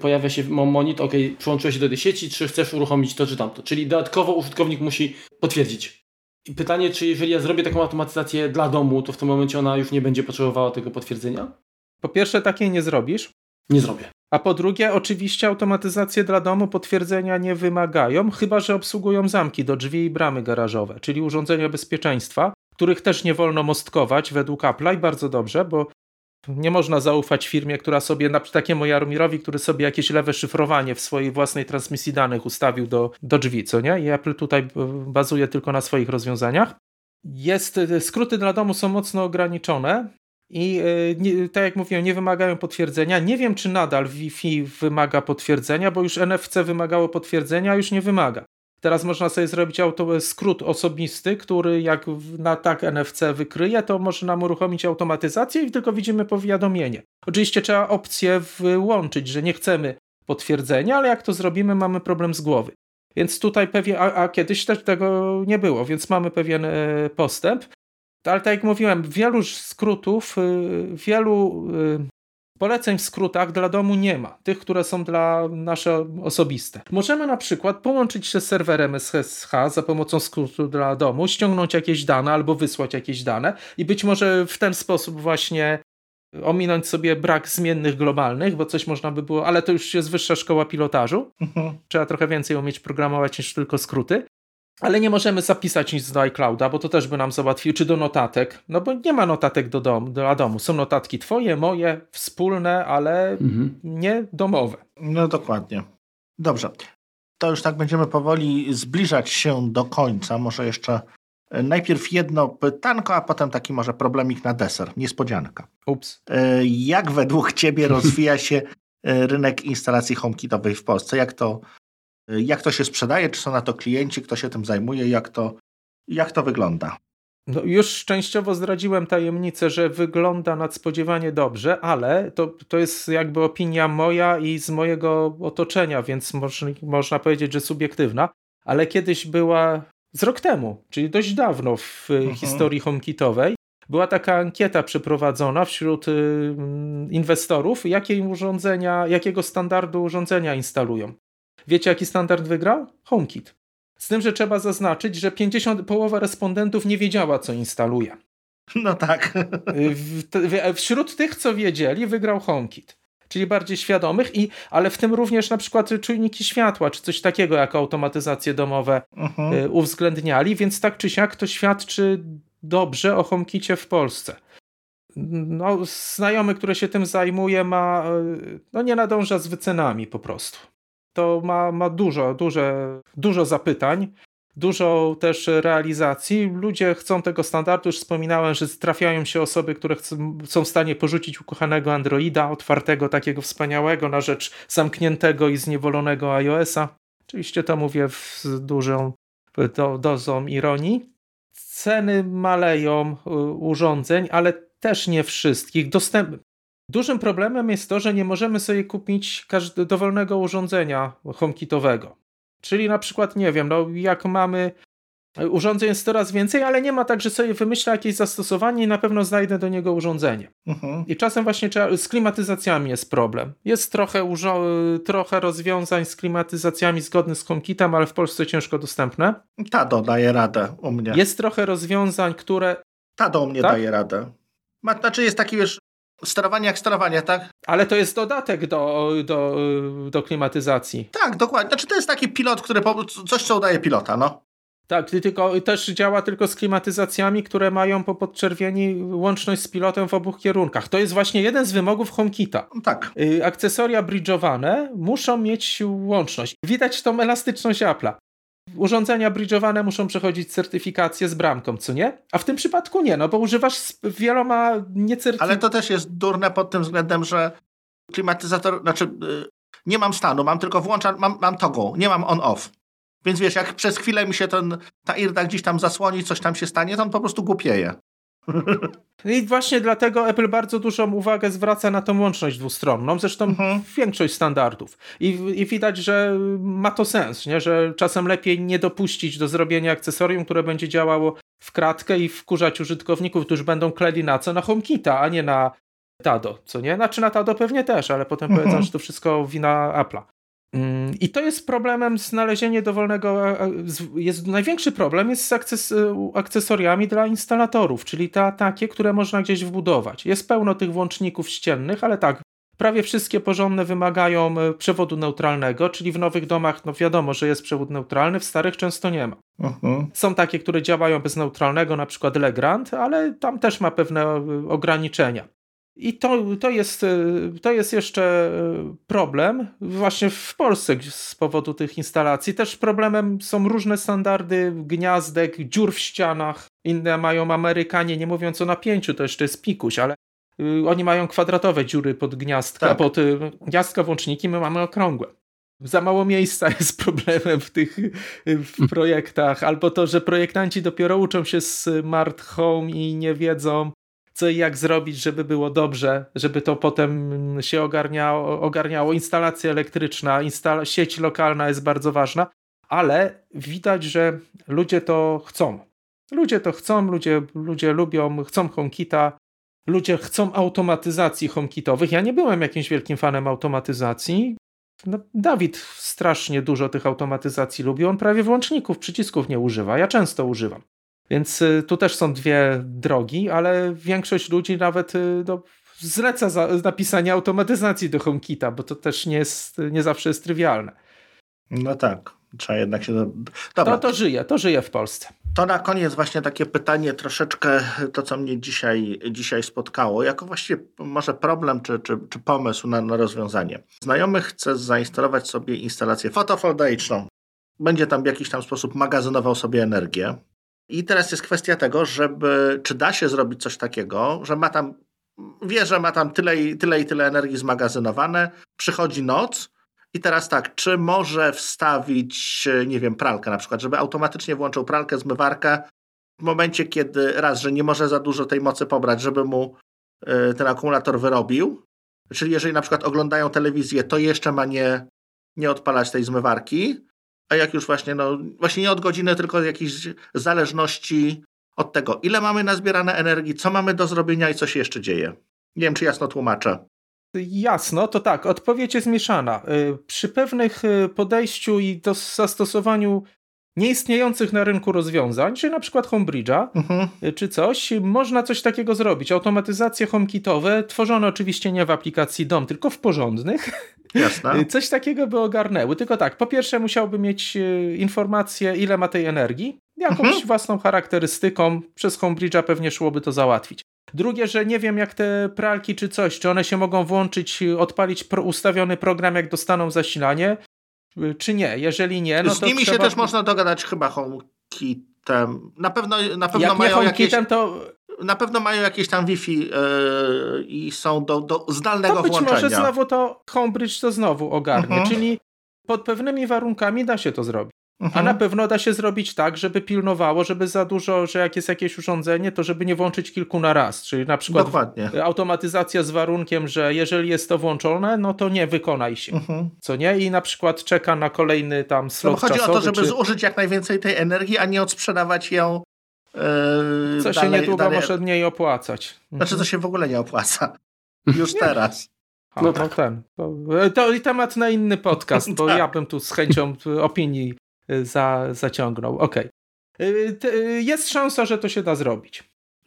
pojawia się monitor, ok, przyłączyłeś się do tej sieci, czy chcesz uruchomić to czy tamto. Czyli dodatkowo użytkownik musi potwierdzić. I pytanie, czy jeżeli ja zrobię taką automatyzację dla domu, to w tym momencie ona już nie będzie potrzebowała tego potwierdzenia? Po pierwsze, takiej nie zrobisz. Nie zrobię. A po drugie, oczywiście automatyzacje dla domu potwierdzenia nie wymagają, chyba że obsługują zamki do drzwi i bramy garażowe, czyli urządzenia bezpieczeństwa, których też nie wolno mostkować według Apple'a i bardzo dobrze, bo nie można zaufać firmie, która sobie, takiemu Jaromirowi, który sobie jakieś lewe szyfrowanie w swojej własnej transmisji danych ustawił do, do drzwi, co nie? I Apple tutaj bazuje tylko na swoich rozwiązaniach. Jest, skróty dla domu są mocno ograniczone i nie, tak jak mówiłem, nie wymagają potwierdzenia. Nie wiem, czy nadal Wi-Fi wymaga potwierdzenia, bo już NFC wymagało potwierdzenia, a już nie wymaga. Teraz można sobie zrobić auto, skrót osobisty, który jak na tak NFC wykryje, to może nam uruchomić automatyzację i tylko widzimy powiadomienie. Oczywiście trzeba opcję wyłączyć, że nie chcemy potwierdzenia, ale jak to zrobimy, mamy problem z głowy. Więc tutaj pewnie, a, a kiedyś też tego nie było, więc mamy pewien e, postęp. Ale tak jak mówiłem, wielu skrótów, y, wielu Poleceń w skrótach dla domu nie ma, tych, które są dla nasze osobiste. Możemy na przykład połączyć się z serwerem SSH za pomocą skrótu dla domu, ściągnąć jakieś dane albo wysłać jakieś dane i być może w ten sposób właśnie ominąć sobie brak zmiennych globalnych, bo coś można by było, ale to już jest wyższa szkoła pilotażu. Mhm. Trzeba trochę więcej umieć programować niż tylko skróty ale nie możemy zapisać nic do iClouda, bo to też by nam załatwił, czy do notatek, no bo nie ma notatek do domu, dla domu. Są notatki twoje, moje, wspólne, ale mhm. nie domowe. No dokładnie. Dobrze. To już tak będziemy powoli zbliżać się do końca. Może jeszcze e, najpierw jedno pytanko, a potem taki może problemik na deser. Niespodzianka. Ups. E, jak według ciebie <laughs> rozwija się e, rynek instalacji HomeKitowej w Polsce? Jak to jak to się sprzedaje, czy są na to klienci, kto się tym zajmuje, jak to, jak to wygląda? No, już częściowo zdradziłem tajemnicę, że wygląda nadspodziewanie dobrze, ale to, to jest jakby opinia moja i z mojego otoczenia, więc można, można powiedzieć, że subiektywna, ale kiedyś była z rok temu, czyli dość dawno w mhm. historii HomeKitowej, była taka ankieta przeprowadzona wśród y, inwestorów, jakie urządzenia, jakiego standardu urządzenia instalują. Wiecie, jaki standard wygrał? HomeKit. Z tym, że trzeba zaznaczyć, że 50, połowa respondentów nie wiedziała, co instaluje. No tak. W, wśród tych, co wiedzieli, wygrał HomeKit. Czyli bardziej świadomych, i, ale w tym również na przykład czujniki światła, czy coś takiego, jak automatyzacje domowe uh mhm. -huh. uwzględniali, więc tak czy siak to świadczy dobrze o HomeKicie w Polsce. No, znajomy, który się tym zajmuje, ma, y, no nie nadąża z wycenami po prostu to ma, ma dużo, duże, dużo zapytań, dużo też realizacji. Ludzie chcą tego standardu. Już wspominałem, że trafiają się osoby, które chcą, są w stanie porzucić ukochanego Androida, otwartego, takiego wspaniałego, na rzecz zamkniętego i zniewolonego iOS-a. Oczywiście to mówię z dużą do, dozą ironii. Ceny maleją y, urządzeń, ale też nie wszystkich. Dostęp, Dużym problemem jest to, że nie możemy sobie kupić dowolnego urządzenia HomeKitowego. Czyli na przykład, nie wiem, no jak mamy urządzeń jest coraz więcej, ale nie ma tak, że sobie wymyślę jakieś zastosowanie i na pewno znajdę do niego urządzenie. Uh-huh. I czasem właśnie trzeba, z klimatyzacjami jest problem. Jest trochę, trochę rozwiązań z klimatyzacjami zgodnych z HomeKitem, ale w Polsce ciężko dostępne. Tado daje radę u mnie. Jest trochę rozwiązań, które... Tado u mnie tak? daje radę. Ma, znaczy jest taki, wiesz, Sterowanie jak sterowanie, tak? Ale to jest dodatek do, do, do klimatyzacji. Tak, dokładnie. Znaczy to jest taki pilot, który coś, co udaje pilota, no. Tak, tylko też działa tylko z klimatyzacjami, które mają po podczerwieni łączność z pilotem w obu kierunkach. To jest właśnie jeden z wymogów HomeKita. Tak. Y, akcesoria bridge'owane muszą mieć łączność. Widać tą elastyczność Apple'a. Urządzenia bridge'owane muszą przechodzić certyfikację z bramką, co nie? A w tym przypadku nie, no bo używasz wieloma niecertyfikowanych... Ale to też jest durne pod tym względem, że klimatyzator, znaczy yy, nie mam stanu, mam tylko włączam, mam, mam toggle, nie mam on-off. Więc wiesz, jak przez chwilę mi się ten, ta irda gdzieś tam zasłoni, coś tam się stanie, to on po prostu głupieje. I właśnie dlatego Apple bardzo dużą uwagę zwraca na tą łączność dwustronną, zresztą mhm. większość standardów. I, I, widać, że ma to sens, nie? że czasem lepiej nie dopuścić do zrobienia akcesorium, które będzie działało w kratkę i wkurzać użytkowników, którzy będą kleli na co? Na HomeKita, a nie na Tado, co nie? Znaczy na Tado pewnie też, ale potem mhm. powiedzą, że to wszystko wina Apple'a. Mm, I to jest problemem znalezienie dowolnego. E, e, jest, największy problem jest z akces, e, akcesoriami dla instalatorów, czyli te takie, które można gdzieś wbudować. Jest pełno tych włączników ściennych, ale tak, prawie wszystkie porządne wymagają przewodu neutralnego, czyli w nowych domach, no wiadomo, że jest przewód neutralny, w starych często nie ma. Są takie, które działają bez neutralnego, na przykład Legrand, ale tam też ma pewne ograniczenia. I to, to, jest, e, to jest jeszcze e, problem właśnie w Polsce z powodu tych instalacji. Też problemem są różne standardy gniazdek, dziur w ścianach. Inne mają Amerykanie, nie mówiąc o napięciu, to jeszcze jest pikuś, ale y, oni mają kwadratowe dziury pod gniazdka, tak. pod y, gniazdka włączniki, my mamy okrągłe. Za mało miejsca <laughs> jest problemem w tych w projektach, albo to, że projektanci dopiero uczą się smart home i nie wiedzą, co i jak zrobić, żeby było dobrze, żeby to potem się ogarniało. ogarniało. Instalacja elektryczna, instala sieć lokalna jest bardzo ważna, ale widać, że ludzie to chcą. Ludzie to chcą, ludzie, ludzie lubią, chcą HomeKita, ludzie chcą automatyzacji HomeKitowych. Ja nie byłem jakimś wielkim fanem automatyzacji. No, Dawid strasznie dużo tych automatyzacji lubi. On prawie włączników, przycisków nie używa. Ja często używam. Więc y, tu też są dwie drogi, ale większość ludzi nawet y, no, zleca za, napisanie automatyzacji do HomeKita, bo to też nie, jest, nie zawsze jest trywialne. No tak, trzeba jednak się... Dobra. To, to żyje, to żyje w Polsce. To na koniec właśnie takie pytanie, troszeczkę to, co mnie dzisiaj, dzisiaj spotkało, jako właściwie może problem czy, czy, czy pomysł na, na rozwiązanie. Znajomy chce zainstalować sobie instalację fotowoltaiczną. Będzie tam w jakiś tam sposób magazynował sobie energię. I teraz jest kwestia tego, żeby, czy da się zrobić coś takiego, że ma tam, wie, że ma tam tyle i tyle, i tyle energii zmagazynowane, przychodzi noc i teraz tak, czy może wstawić, nie wiem, pralkę na przykład, żeby automatycznie włączył pralkę, zmywarkę w momencie, kiedy raz, że nie może za dużo tej mocy pobrać, żeby mu y, ten akumulator wyrobił. Czyli jeżeli na przykład oglądają telewizję, to jeszcze ma nie, nie odpalać tej zmywarki, a jak już właśnie, no właśnie nie od godziny, tylko jakiejś zależności od tego, ile mamy nazbierane energii, co mamy do zrobienia i co się jeszcze dzieje. Nie wiem, czy jasno tłumaczę. Jasno, to tak, odpowiedź jest mieszana. Y, przy pewnych y, podejściu i zastosowaniu nieistniejących na rynku rozwiązań, czyli na przykład Homebridge'a mhm. Y, czy coś, można coś takiego zrobić. Automatyzacje HomeKitowe, tworzone oczywiście nie w aplikacji DOM, tylko w porządnych, Jasne. <laughs> Coś takiego by ogarnęły. Tylko tak, po pierwsze musiałby mieć e, informację, ile ma tej energii, jakąś mhm. własną charakterystyką. Przez Homebridge'a pewnie szłoby to załatwić. Drugie, że nie wiem jak te pralki czy coś, czy one się mogą włączyć, odpalić pro, ustawiony program, jak dostaną zasilanie, czy nie. Jeżeli nie, no Z nimi trzeba... się też można dogadać chyba HomeKitem. Na pewno, na pewno jak mają jakieś... to na pewno mają jakieś tam Wi-Fi yy, i są do, do zdalnego to być włączenia. może znowu to Homebridge to znowu ogarnie, mhm. czyli pod pewnymi warunkami da się to zrobić. Mhm. A na pewno da się zrobić tak, żeby pilnowało, żeby za dużo, że jak jest jakieś urządzenie, to żeby nie włączyć kilku na raz. Czyli na przykład Dokładnie. automatyzacja z warunkiem, że jeżeli jest to włączone, no to nie wykonaj się. Mhm. Co nie? I na przykład czeka na kolejny tam slot no, Chodzi czasowy, o to, żeby czy... zużyć jak najwięcej tej energii, a nie odsprzedawać ją Yy, Co dalej, się niedługo dalej... może mniej opłacać. Znaczy, to się w ogóle nie opłaca. <laughs> Już teraz. A, no, no ten. To, to i temat na inny podcast, bo <laughs> tak. ja bym tu z chęcią opinii za, zaciągnął. Okej. Okay. Jest szansa, że to się da zrobić.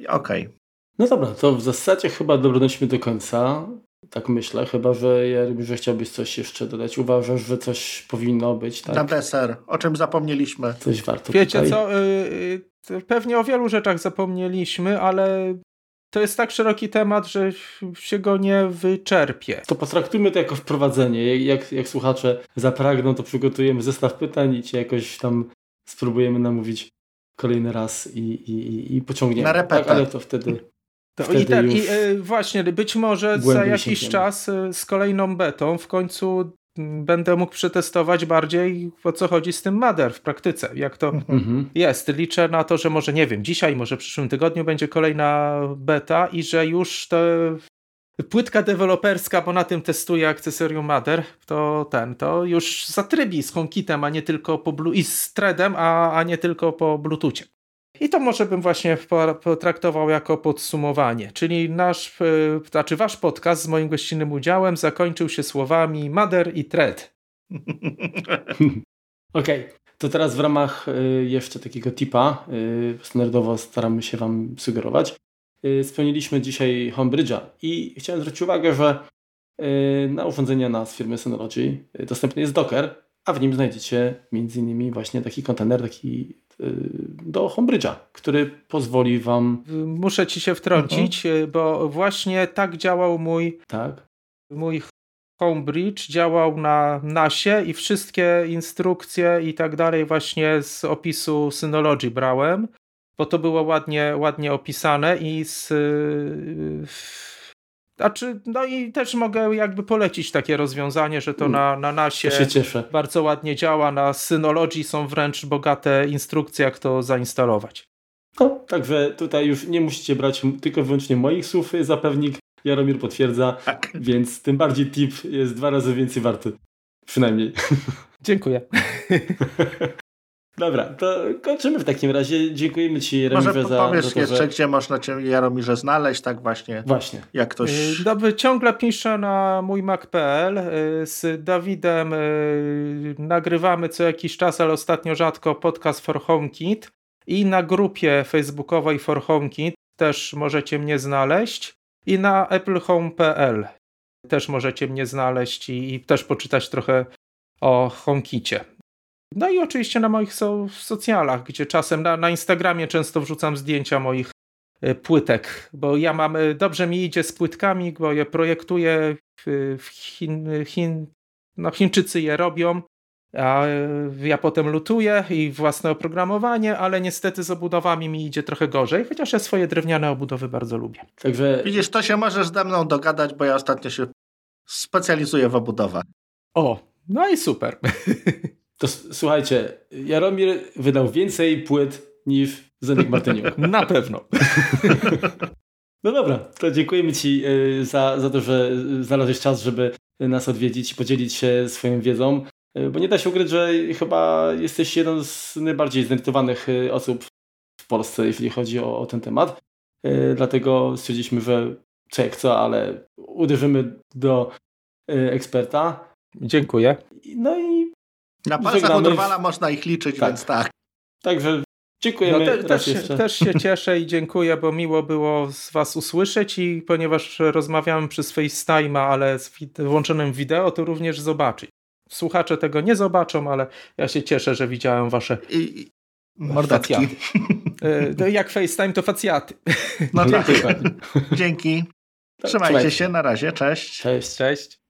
Okej. Okay. No dobra, to w zasadzie chyba dobrnęliśmy do końca. Tak myślę, chyba że Jeremy, że chciałbyś coś jeszcze dodać. Uważasz, że coś powinno być, tak? Na deser, o czym zapomnieliśmy. Coś warto Wiecie tutaj. co, yy, pewnie o wielu rzeczach zapomnieliśmy, ale to jest tak szeroki temat, że się go nie wyczerpie. To potraktujmy to jako wprowadzenie. Jak, jak słuchacze zapragną, to przygotujemy zestaw pytań i cię jakoś tam spróbujemy namówić kolejny raz i, i, i pociągniemy. Na repetę. Tak, ale to wtedy to i, ten, i y, właśnie, być może za jakiś czas y, z kolejną betą w końcu będę mógł przetestować bardziej o co chodzi z tym Mader w praktyce, jak to mhm. jest. Liczę na to, że może nie wiem, dzisiaj, może w przyszłym tygodniu będzie kolejna beta i że już te płytka deweloperska, bo na tym testuję akcesorium Mader, to ten, to już zatrybi z HomeKitem, a nie tylko po Blu i z Threadem, a, a nie tylko po Bluetoothie. I to może bym właśnie potraktował jako podsumowanie. Czyli nasz, e, znaczy wasz podcast z moim gościnnym udziałem zakończył się słowami Mother i Thread. <laughs> Okej, okay. to teraz w ramach e, jeszcze takiego tipa, e, standardowo staramy się wam sugerować. Spełniliśmy dzisiaj Homebridge'a i chciałem zwrócić uwagę, że na urządzenia nas firmy Synology dostępny jest Docker, a w nim znajdziecie m.in. właśnie taki kontener, taki do Homebridge'a, który pozwoli Wam... Muszę Ci się wtrącić, mhm. bo właśnie tak działał mój... Tak? Mój Homebridge działał na NASie i wszystkie instrukcje i tak dalej właśnie z opisu Synology brałem, bo to było ładnie, ładnie opisane i z znaczy, no i też mogę jakby polecić takie rozwiązanie, że to mm. na, na nasie bardzo ładnie działa. Na Synology są wręcz bogate instrukcje, jak to zainstalować. No, także tutaj już nie musicie brać tylko wyłącznie moich słów za pewnik. Jaromir potwierdza, tak. więc tym bardziej tip jest dwa razy więcej warty. Przynajmniej. Dziękuję. <laughs> Dobra, to kończymy w takim razie. Dziękujemy Ci, Jaromirze, Może za powiesz jeszcze, że... gdzie można Cię, Jaromirze, znaleźć, tak właśnie. Właśnie. Jak ktoś... Y, Dobry, ciągle piszę na mój Mac.pl. Y, z Dawidem y, nagrywamy co jakiś czas, ale ostatnio rzadko, podcast for HomeKit. I na grupie facebookowej for HomeKit też możecie mnie znaleźć. I na applehome.pl też możecie mnie znaleźć i, i też poczytać trochę o HomeKicie. No i oczywiście na moich so, socjalach, gdzie czasem na, na Instagramie często wrzucam zdjęcia moich e, płytek, bo ja mam, e, dobrze mi idzie z płytkami, bo je projektuję w, w Chin, Chin, no Chińczycy je robią, a e, ja potem lutuję i własne oprogramowanie, ale niestety z obudowami mi idzie trochę gorzej, chociaż ja swoje drewniane obudowy bardzo lubię. Także... Widzisz, to się możesz ze mną dogadać, bo ja ostatnio się specjalizuję w obudowach. O, no i super. <laughs> To słuchajcie, Jaromir wydał więcej płyt niż Zenek Martyniuk. <laughs> Na pewno. <laughs> No dobra, to dziękujemy Ci e, za, za to, że znalazłeś czas, żeby nas odwiedzić i podzielić się swoją wiedzą. E, bo nie da się ukryć, że chyba jesteś jedną z najbardziej zdenerwowanych e, osób w Polsce, jeśli chodzi o, o ten temat. Dlatego stwierdziliśmy, że co jak co, ale uderzymy do eksperta. Dziękuję. No i na palcach Odrwala można ich liczyć, tak. więc tak. Także dziękujemy no, te, też, się, też się cieszę i dziękuję, bo miło było z Was usłyszeć i ponieważ rozmawiamy przez FaceTime'a, ale z włączonym wideo, to również zobaczyć. Słuchacze tego nie zobaczą, ale ja się cieszę, że widziałem Wasze I, mordeczki. E, <laughs> jak FaceTime, to facjaty. No <laughs> Dzięki. Dzięki. Trzymajcie się, na razie, cześć. Cześć. Cześć.